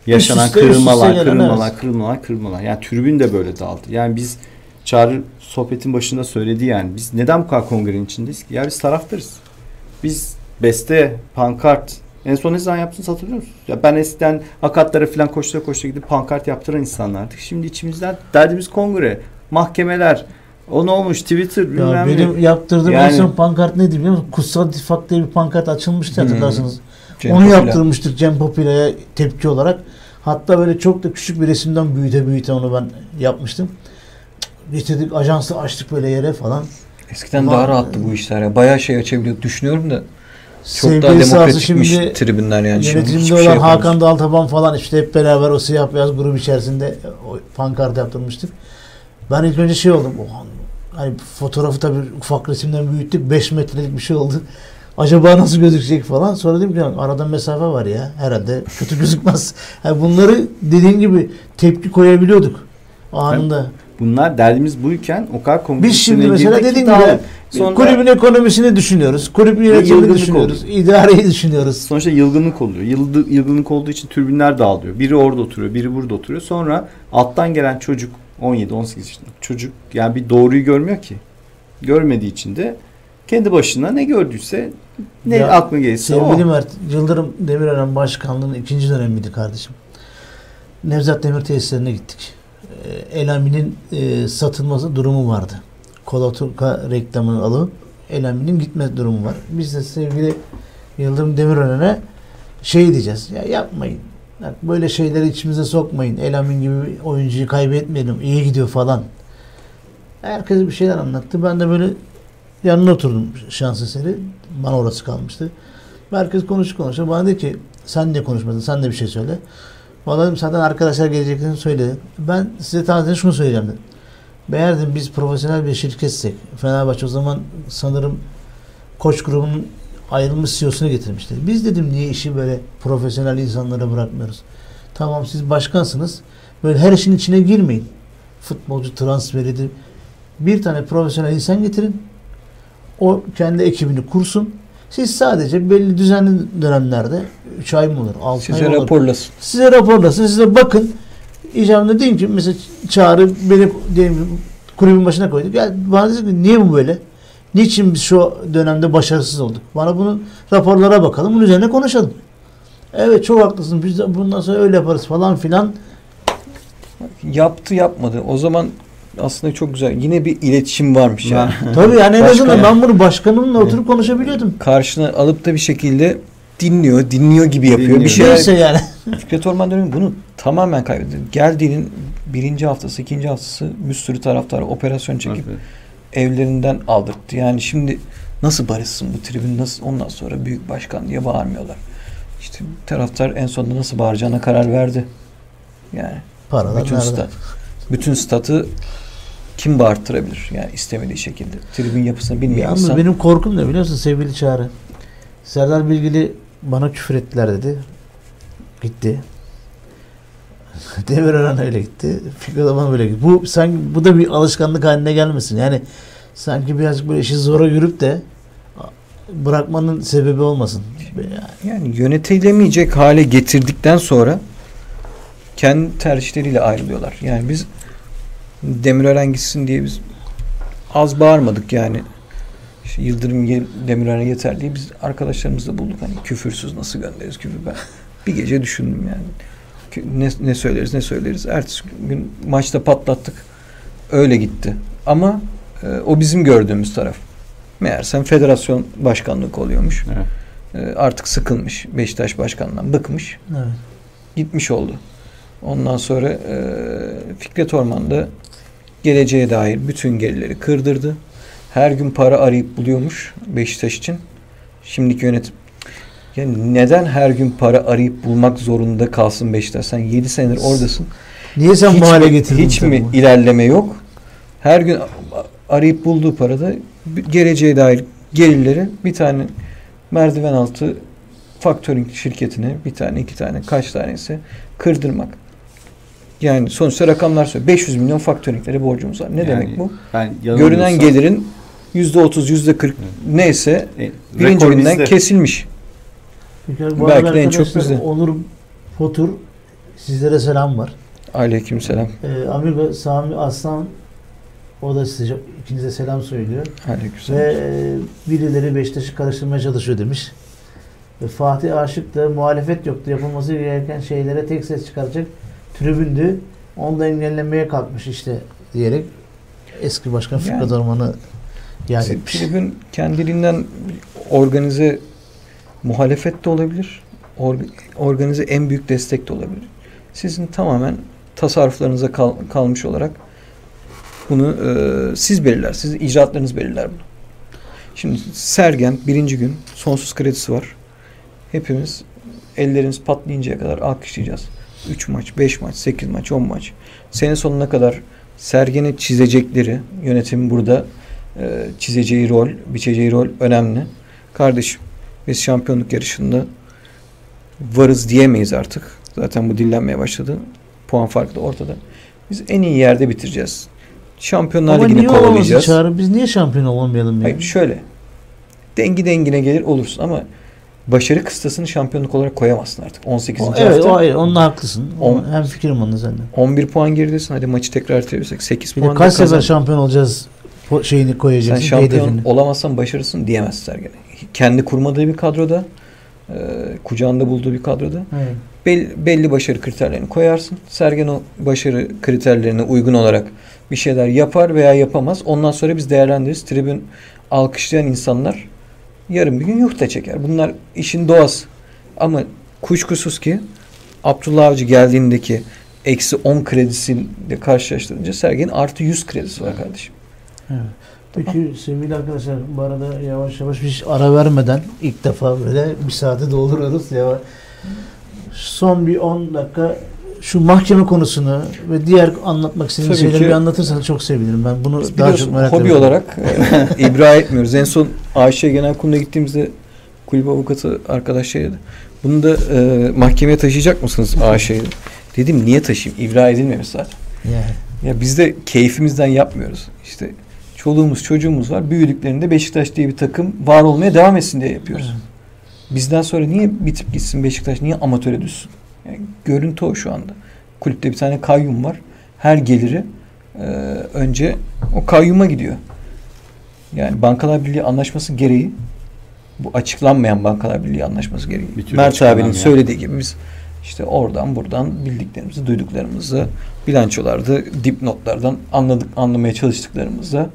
yaşanan Üst üste, üst üste kırılmalar, gelen, kırılmalar, evet. kırılmalar, kırılmalar. Yani tribün de böyle dağıldı. Yani biz Çağrı sohbetin başında söyledi yani. Biz neden bu kadar kongrenin içindeyiz ki? Ya biz taraftarız. Biz beste, pankart, en son ne zaman yaptınız hatırlıyor musunuz? Ya ben eskiden akatlara falan koştura koştura gidip pankart yaptıran insanlardık. Şimdi içimizden derdimiz kongre, mahkemeler, O ne olmuş Twitter bilmem Ya ne. benim yaptırdığım Yani- en son pankart neydi biliyor musun? Kutsal İttifak diye bir pankart açılmıştı Hmm. hatırlarsınız. Cem Onu Popüler. yaptırmıştık Cem Popüler'e tepki olarak. Hatta böyle çok da küçük bir resimden büyüte büyüte onu ben yapmıştım. Getirdik ajansı açtık böyle yere falan. Eskiden Ama- daha rahattı bu işler ya. Bayağı şey açabiliyorduk. Düşünüyorum da çok daha demokratikmiş şimdi tribünler yani. Şimdi Yönetimde hiçbir olan şey yapamıyoruz. Hakan Daltaban falan işte hep beraber o siyah beyaz grup içerisinde o pankart yaptırmıştık. Ben ilk önce şey oldum. Oha, hani fotoğrafı tabii ufak resimden büyüttük. 5 metrelik bir şey oldu. Acaba nasıl gözükecek falan. Sonra dedim ki "Ya arada mesafe var ya. Herhalde kötü gözükmez. Yani bunları dediğin gibi tepki koyabiliyorduk anında. Bunlar derdimiz buyken o kadar komik Biz şimdi mesela tamam. gibi Sonra- kulübün ekonomisini düşünüyoruz. Kulüp yönetimini düşünüyoruz. idareyi düşünüyoruz. Sonuçta yılgınlık oluyor. Yıldı, yılgınlık olduğu için türbünler dağılıyor. Biri orada oturuyor, biri burada oturuyor. Sonra alttan gelen çocuk 17-18 yaşında çocuk yani bir doğruyu görmüyor ki. Görmediği için de kendi başına ne gördüyse ne Ya, aklına gelirse Sevgili o. Mert, Yıldırım Demirören Başkanlığı'nın ikinci dönemiydi kardeşim. Nevzat Demir tesislerine gittik. Ee, Elami'nin e, satılması durumu vardı. Kola Turka reklamını alıp Elami'nin gitme durumu var. Biz de sevgili Yıldırım Demirören'e şey diyeceğiz. Ya yapmayın. Böyle şeyleri içimize sokmayın. Elamin gibi oyuncuyu kaybetmeyelim. İyi gidiyor falan. Herkes bir şeyler anlattı. Ben de böyle yanına oturdum şans eseri. Bana orası kalmıştı. Herkes konuştu konuştu. Bana dedi ki sen de konuşmadın, sen de bir şey söyle. Bana dedim zaten arkadaşlar geleceklerini söyledi. Ben size tavsiye şunu söyleyeceğim dedim. Eğer dedim biz profesyonel bir şirketsek, Fenerbahçe o zaman sanırım koç grubunun ayrılmış CEO'sunu getirmişti. Biz dedim niye işi böyle profesyonel insanlara bırakmıyoruz. Tamam siz başkansınız. Böyle her işin içine girmeyin. Futbolcu transferidir. Bir tane profesyonel insan getirin. O kendi ekibini kursun. Siz sadece belli düzenli dönemlerde 3 ay mı olur, 6 Size ay olur? raporlasın. Size raporlasın, size bakın. İcabında deyin ki mesela çağrı beni diyelim kulübün başına koyduk. Ya bana dedi ki niye bu böyle? Niçin biz şu dönemde başarısız olduk? Bana bunun raporlara bakalım, bunun üzerine konuşalım. Evet çok haklısın. Biz de bundan sonra öyle yaparız falan filan. Yaptı yapmadı. O zaman aslında çok güzel. Yine bir iletişim varmış yani. Tabii yani en azından ben bunu başkanımla oturup konuşabiliyordum. Karşına alıp da bir şekilde dinliyor, dinliyor gibi yapıyor. Dinliyor. Bir şey Neyse yani. Fikret Orman dönemi bunu tamamen kaybetti. Geldiğinin birinci haftası, ikinci haftası bir sürü taraftar operasyon çekip evlerinden aldırttı. Yani şimdi nasıl barışsın bu tribün nasıl ondan sonra büyük başkan diye bağırmıyorlar. İşte taraftar en sonunda nasıl bağıracağına karar verdi. Yani Paralar bütün nerede? stat, bütün statı kim bağırttırabilir? Yani istemediği şekilde. Tribün yapısına bilmeyen insan benim korkum ne biliyor musun sevgili Çağrı? Serdar Bilgili bana küfür ettiler dedi. Gitti. Demirören öyle gitti. Fikret Aman böyle gitti. Bu sanki bu da bir alışkanlık haline gelmesin. Yani sanki birazcık böyle işi zora yürüp de bırakmanın sebebi olmasın. yani yönetilemeyecek hale getirdikten sonra kendi tercihleriyle ayrılıyorlar. Yani biz Demirören gitsin diye biz az bağırmadık yani. İşte Yıldırım Ye- Demirören yeter diye biz arkadaşlarımızla bulduk. Hani küfürsüz nasıl göndeririz küfür ben. Bir gece düşündüm yani. Ne, ne söyleriz ne söyleriz. Ertesi gün maçta patlattık. Öyle gitti. Ama e, o bizim gördüğümüz taraf. Meğersem federasyon başkanlık oluyormuş. Evet. E, artık sıkılmış. Beşiktaş başkanından bıkmış. Evet. Gitmiş oldu. Ondan sonra e, Fikret Orman da geleceğe dair bütün gerileri kırdırdı. Her gün para arayıp buluyormuş Beşiktaş için. Şimdiki yönetim yani neden her gün para arayıp bulmak zorunda kalsın Beşiktaş? Sen 7 senedir oradasın. Niye sen hiç bu hale getirdin? hiç mi takımı? ilerleme yok? Her gün arayıp bulduğu parada geleceğe dair gelirleri bir tane merdiven altı faktörink şirketine bir tane iki tane kaç tanesi kırdırmak. Yani sonuçta rakamlar söylüyor. 500 milyon faktöringlere borcumuz var. Ne Yani demek bu? Ben Görünen gelirin yüzde otuz, yüzde kırk neyse E, birinci günden kesilmiş. Çünkü bu Belki de en çok bizde. Onur Potur sizlere selam var. Aleykümselam. Ee, Amigo Sami Aslan o da size ikinize selam söylüyor. Aleykümselam. Ve e, birileri Beşiktaş'ı karıştırmaya çalışıyor demiş. Ve Fatih Aşık da muhalefet yoktu. Yapılması gereken şeylere tek ses çıkaracak tribündü. Onu da engellemeye kalkmış işte diyerek. eski başkan Yani. Fikret Orman'ı yani tribün kendiliğinden organize muhalefet de olabilir. Org- organize en büyük destek de olabilir. Sizin tamamen tasarruflarınıza kal- kalmış olarak bunu e, siz belirler. Sizin icraatlarınız belirler bunu. Şimdi Sergen birinci gün sonsuz kredisi var. Hepimiz ellerimiz patlayıncaya kadar alkışlayacağız. 3 maç, 5 maç, 8 maç, 10 maç. Sene sonuna kadar Sergen'e çizecekleri yönetim burada e, çizeceği rol, biçeceği rol önemli. Kardeşim biz şampiyonluk yarışında varız diyemeyiz artık. Zaten bu dillenmeye başladı. Puan farkı da ortada. Biz en iyi yerde bitireceğiz. Şampiyonlar Ama Ligi'ni niye kovalayacağız. Çağrı? Biz niye şampiyon olamayalım ya? Hayır şöyle. Dengi dengine gelir olursun ama başarı kıstasını şampiyonluk olarak koyamazsın artık. 18. O- evet hafta o ayrı. Onunla haklısın. On- Hem fikrim onunla senden. 11 puan geridesin. Hadi maçı tekrar çevirirsek 8 Bir de puan kaç sefer şampiyon olacağız şeyini Sen koyacaksın. şampiyon hedefini. olamazsan başarısın diyemez Sergen. Kendi kurmadığı bir kadroda, e, kucağında bulduğu bir kadroda Evet. bel- belli başarı kriterlerini koyarsın. Sergen o başarı kriterlerine uygun olarak bir şeyler yapar veya yapamaz. Ondan sonra biz değerlendiririz. Tribün alkışlayan insanlar yarın bir gün yurtta çeker. Bunlar işin doğası. Ama kuşkusuz ki Abdullah Avcı geldiğindeki eksi 10 kredisiyle karşılaştırınca Sergen'in artı 100 kredisi var kardeşim. Evet. Peki sevgili arkadaşlar bu arada yavaş yavaş bir ara vermeden ilk defa böyle bir saati dolduruyoruz. Ya. Son bir 10 dakika şu mahkeme konusunu ve diğer anlatmak istediğin Tabii şeyleri ki. bir anlatırsan çok sevinirim. Ben bunu Biz daha çok merak hobi ediyorum. olarak e, ibra etmiyoruz. En son AŞ Genel Kurulu'na gittiğimizde kulüp avukatı arkadaş şey dedi. Bunu da e, mahkemeye taşıyacak mısınız AŞ'yi? Dedim niye taşıyayım? İbra edilmemiş zaten. Yani. Ya biz de keyfimizden yapmıyoruz. İşte çoluğumuz çocuğumuz var. Büyüdüklerinde Beşiktaş diye bir takım var olmaya devam etsin diye yapıyoruz. Bizden sonra niye bitip gitsin Beşiktaş? Niye amatöre düşsün? Yani görüntü o şu anda. Kulüpte bir tane kayyum var. Her geliri e, önce o kayyuma gidiyor. Yani Bankalar Birliği anlaşması gereği bu açıklanmayan Bankalar Birliği anlaşması gereği. Mert abinin açıklanamayan. söylediği gibi biz işte oradan buradan bildiklerimizi, duyduklarımızı bilançolarda, dipnotlardan anladık, anlamaya çalıştıklarımızı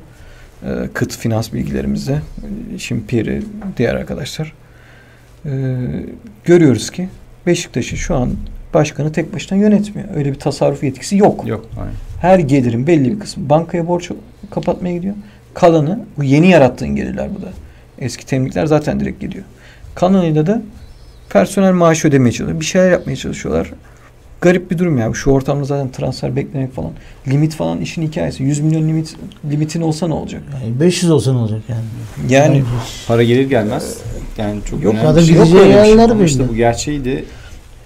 kıt finans bilgilerimizle e, şimdi Piri, diğer arkadaşlar e, görüyoruz ki Beşiktaş'ı şu an başkanı tek başına yönetmiyor. Öyle bir tasarruf yetkisi yok. Yok. Aynen. Her gelirin belli bir kısmı bankaya borç kapatmaya gidiyor. Kalanı bu yeni yarattığın gelirler bu da. Eski temlikler zaten direkt gidiyor. Kalanıyla da personel maaşı ödemeye çalışıyorlar. Bir şeyler yapmaya çalışıyorlar. Garip bir durum ya. Şu ortamda zaten transfer beklemek falan. Limit falan işin hikayesi. 100 milyon limit limitin olsa ne olacak? Yani 500 olsa ne olacak yani? Yani Para gelir gelmez. Yani çok Yok, önemli bir şey. şey. yerler Ama işte bu gerçeği de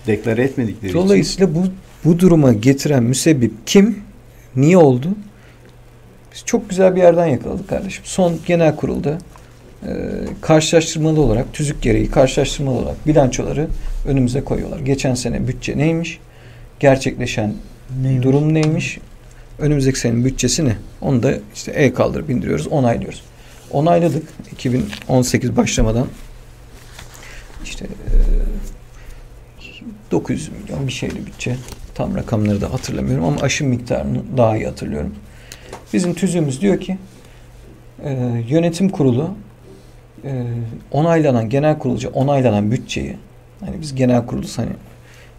deklare etmedikleri için. Dolayısıyla bu bu duruma getiren müsebbip kim? Niye oldu? Biz çok güzel bir yerden yakaladık kardeşim. Son genel kurulda e, karşılaştırmalı olarak, tüzük gereği karşılaştırmalı olarak bilançoları önümüze koyuyorlar. Geçen sene bütçe neymiş? Gerçekleşen Neymiş? durum neymiş? Önümüzdeki senenin bütçesi ne? Onu da işte el kaldırıp bindiriyoruz, onaylıyoruz. Onayladık 2018 başlamadan. İşte e, 900 milyon bir şeyli bütçe. Tam rakamları da hatırlamıyorum ama aşım miktarını daha iyi hatırlıyorum. Bizim tüzüğümüz diyor ki e, yönetim kurulu e, onaylanan genel kurulca onaylanan bütçeyi hani biz genel kuruluz hani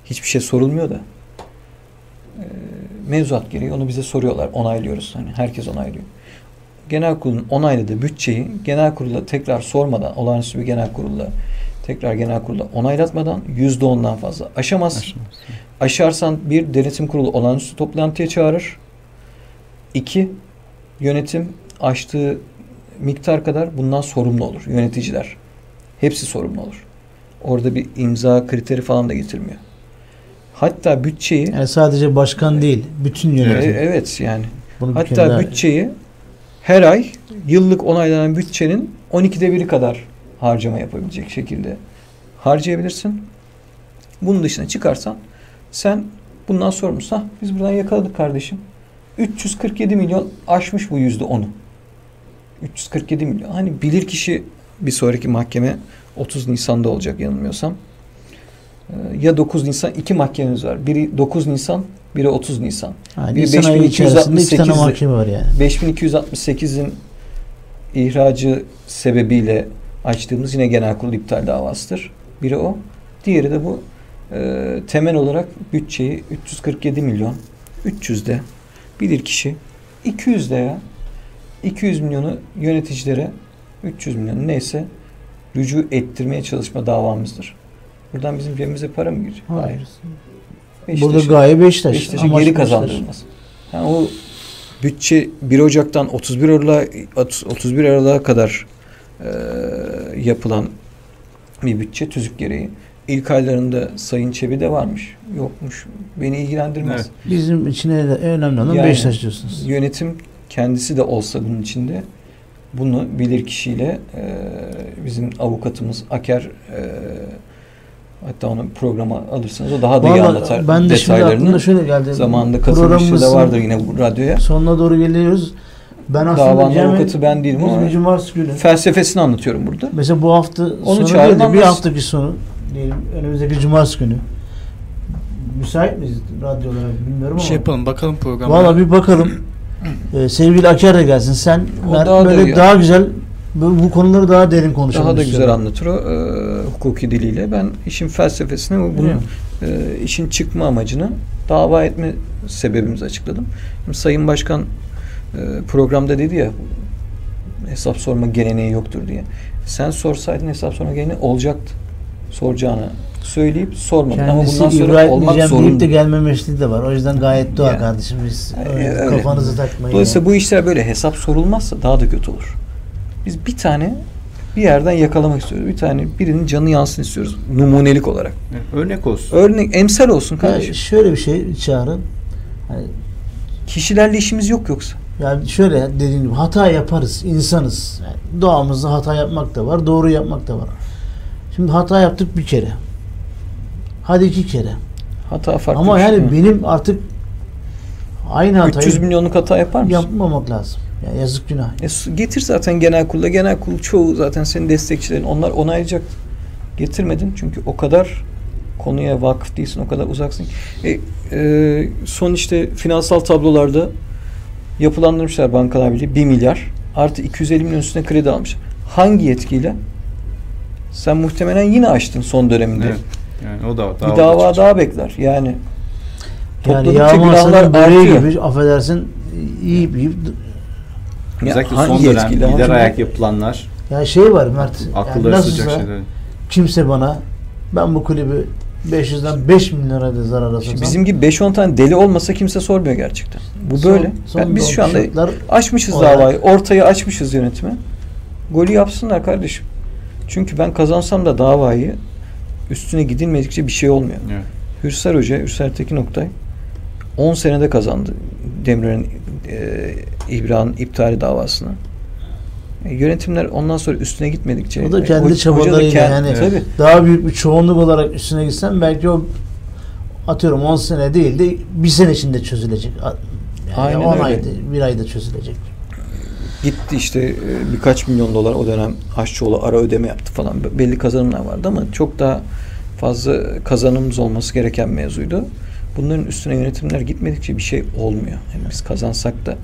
hiçbir şey sorulmuyor da e, mevzuat gereği onu bize soruyorlar. Onaylıyoruz. Hani herkes onaylıyor. Genel kurulun onayladığı bütçeyi genel kurula tekrar sormadan olağanüstü bir genel kurulla tekrar genel kurula onaylatmadan yüzde ondan fazla aşamaz. Aşarsan bir denetim kurulu olağanüstü toplantıya çağırır. İki yönetim aştığı miktar kadar bundan sorumlu olur. Yöneticiler. Hepsi sorumlu olur. Orada bir imza kriteri falan da getirmiyor. Hatta bütçeyi Yani sadece başkan değil, bütün e, yönetim. evet yani Bunu Hatta bütçeyi her ay yıllık onaylanan bütçenin 12'de biri kadar harcama yapabilecek şekilde harcayabilirsin. Bunun dışına çıkarsan sen bundan sorumlusun. Hah, biz buradan yakaladık kardeşim. 347 milyon aşmış bu yüzde onu. 347 milyon. Hani bilir kişi bir sonraki mahkeme 30 Nisan'da olacak yanılmıyorsam. Ee, Ya 9 Nisan iki mahkememiz var. Biri 9 Nisan, Biri 30 Nisan. Yani Bir Nisan ayı içerisinde iki tane 5268'de mahkeme var yani. 5268'in ihracı sebebiyle açtığımız yine genel kurul iptal davasıdır. Biri o. Diğeri de bu e, temel olarak bütçeyi 347 milyon 300'de bilir kişi 200'de ya 200 milyonu yöneticilere 300 milyon neyse rücu ettirmeye çalışma davamızdır. Buradan bizim cebimize para mı girecek? Hayır. Beşiktaş'ın- Burada gaye Beşiktaş. Beşiktaş'ın geri Beşiktaş. kazandırılmaz. Yani o bütçe 1 Ocak'tan 31 Aralık'a 31 Aralık'a kadar e, yapılan bir bütçe tüzük gereği. İlk aylarında Sayın Çebi'de varmış. Yokmuş. Beni ilgilendirmez. Evet. Bizim için önemli olan Yani- Beşiktaş diyorsunuz. Yönetim kendisi de olsa bunun içinde bunu bilir kişiyle e, bizim avukatımız Aker e, hatta onu programa alırsanız o daha da iyi Vallahi anlatar ben de detaylarını. şöyle geldi. Zamanında katılmışı da Programımızın vardır yine bu radyoya. Sonuna doğru geliyoruz. Ben aslında Davanın Cem'in- avukatı ben değilim biz ama bir cumartesi günü. felsefesini anlatıyorum burada. Mesela bu hafta sonu çağırın değil de bir haftaki sonu diyelim önümüzdeki cumartesi günü. Müsait miyiz radyo olarak bilmiyorum Bir şey ama. yapalım bakalım programa. Valla bir bakalım. Ee, sevgili Aker de gelsin. Sen O ben daha da böyle iyi. daha güzel bu, bu konuları daha derin konuşalım. Daha da güzel istiyorum. anlatır o e, hukuki diliyle. Ben işin felsefesini bunun e, işin çıkma amacını dava etme sebebimizi açıkladım. Şimdi Sayın Başkan e, programda dedi ya hesap sorma geleneği yoktur diye. Sen sorsaydın hesap sorma geleneği olacaktı. Soracağını söyleyip sormadın. Ama bundan sonra İbrahim olmak diyeceğim deyip zorunda. de gelmemesi de var. O yüzden gayet doğal Ya. kardeşim biz E, öyle. kafanızı takmayın. Dolayısıyla ya. bu işler böyle hesap sorulmazsa daha da kötü olur. Biz bir tane bir yerden yakalamak istiyoruz. Bir tane birinin canı yansın istiyoruz. Numunelik olarak. Evet, Örnek olsun. Örnek emsal olsun Ya kardeşim. şöyle bir şey çağırın. Hani Kişilerle işimiz yok yoksa. Yani şöyle dediğim gibi hata yaparız, insanız. Yani doğamızda hata yapmak da var, doğru yapmak da var. Şimdi hata yaptık bir kere. Hadi iki kere. Hata farklı Ama şey. yani benim artık aynı hatayı 300 milyonluk hata yapar mısın? yapmamak lazım. Yani yazık günah. E, getir zaten genel kurula. Genel kurul çoğu zaten senin destekçilerin. Onlar onaylayacak. Getirmedin çünkü o kadar konuya vakıf değilsin. O kadar uzaksın. E, e, son işte finansal tablolarda yapılandırmışlar Bankalar Birliği 1 milyar artı 250 milyon üstüne kredi almış. Hangi yetkiyle? Sen muhtemelen yine açtın son döneminde. Evet. Yani o da Bir dava dava çıkacak. daha bekler. Yani Yani yağmasının böreği gibi affedersin yiyip yiyip Ya Özellikle hangi son dönem yetkiyle? lider Hangi- ayak yapılanlar ya şey var Mert. Yani akılları sıcak nasılsa şeyler. kimse bana ben bu kulübü 500'den 5 milyon liraya da zarara satsam. bizim gibi 5-10 tane deli olmasa kimse sormuyor gerçekten. Bu son- böyle. son Ben- biz şu anda açmışız olarak- davayı. Ortayı açmışız yönetime. Golü yapsınlar kardeşim. Çünkü ben kazansam da davayı üstüne gidilmedikçe bir şey olmuyor. Evet. Hürsar Hoca, Hürsar Tekin Oktay 10 senede kazandı Demirel'in e, İbrahim'in iptali davasını. E, yönetimler ondan sonra üstüne gitmedikçe O da e, kendi da çabalarıyla yani- tabii. daha büyük bir çoğunluk olarak üstüne gitsen belki o atıyorum 10 sene değil de bir sene içinde çözülecek. Yani Aynen 10 öyle. ayda, bir ayda çözülecek. Gitti işte e, birkaç milyon dolar o dönem Aşçıoğlu ara ödeme yaptı falan. Be- Belli kazanımlar vardı ama çok daha fazla kazanımımız olması gereken mevzuydu. Bunların üstüne yönetimler gitmedikçe bir şey olmuyor. Yani biz kazansak da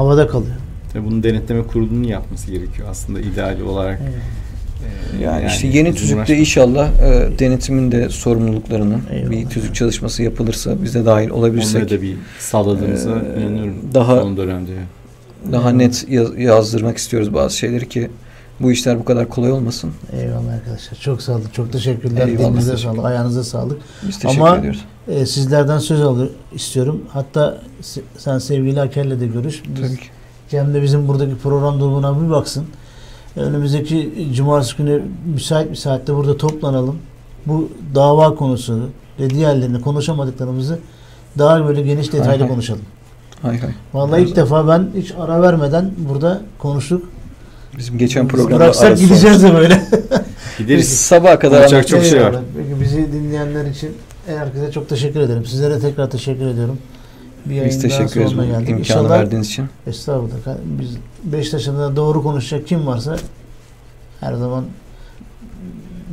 Havada kalıyor. Tabii bunun denetleme kurulunun yapması gerekiyor aslında ideal olarak. Ee, yani, işte yeni tüzükte inşallah e, denetimin de sorumluluklarının Eyvallah. bir tüzük çalışması yapılırsa biz de dahil olabilirsek Onları da bir sağladığımıza Ee, inanıyorum. daha- son dönemde. daha net yaz- yazdırmak istiyoruz bazı şeyleri ki bu işler bu kadar kolay olmasın. Eyvallah arkadaşlar. Çok sağ olun. Çok teşekkürler. Eyvallah. Dilinize sağlık. Ayağınıza sağlık. Biz teşekkür Ama- ediyoruz. Ee, sizlerden söz alır istiyorum. Hatta se- sen sevgili Aker'le de görüş. Biz, Tabii ki. Cem de bizim buradaki program durumuna bir baksın. Önümüzdeki cumartesi günü müsait bir saatte burada toplanalım. Bu dava konusu ve diğerlerini konuşamadıklarımızı daha böyle geniş detaylı Hay hay. konuşalım. Hay hay. Vallahi ilk defa ben hiç ara vermeden burada konuştuk. Bizim geçen Biz programda Bıraksak arası gideceğiz de böyle. Biz Gideriz. sabaha kadar Konuşacak çok şey var. Peki bizi dinleyenler için herkese çok teşekkür ederim. Sizlere tekrar teşekkür ediyorum. Bir Biz teşekkür ederiz bu geldik. imkanı İnşallah verdiğiniz için. Estağfurullah. Biz Beşiktaş'ın da doğru konuşacak kim varsa her zaman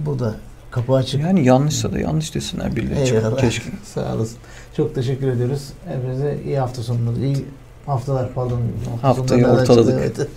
burada Kapı açık. Yani yanlışsa da yanlış desinler birileri. Eyvallah. Keşke. Sağ olasın. Çok teşekkür ediyoruz. Hepinize iyi hafta sonları. iyi haftalar pardon. Hafta Haftayı ortaladık. Evet.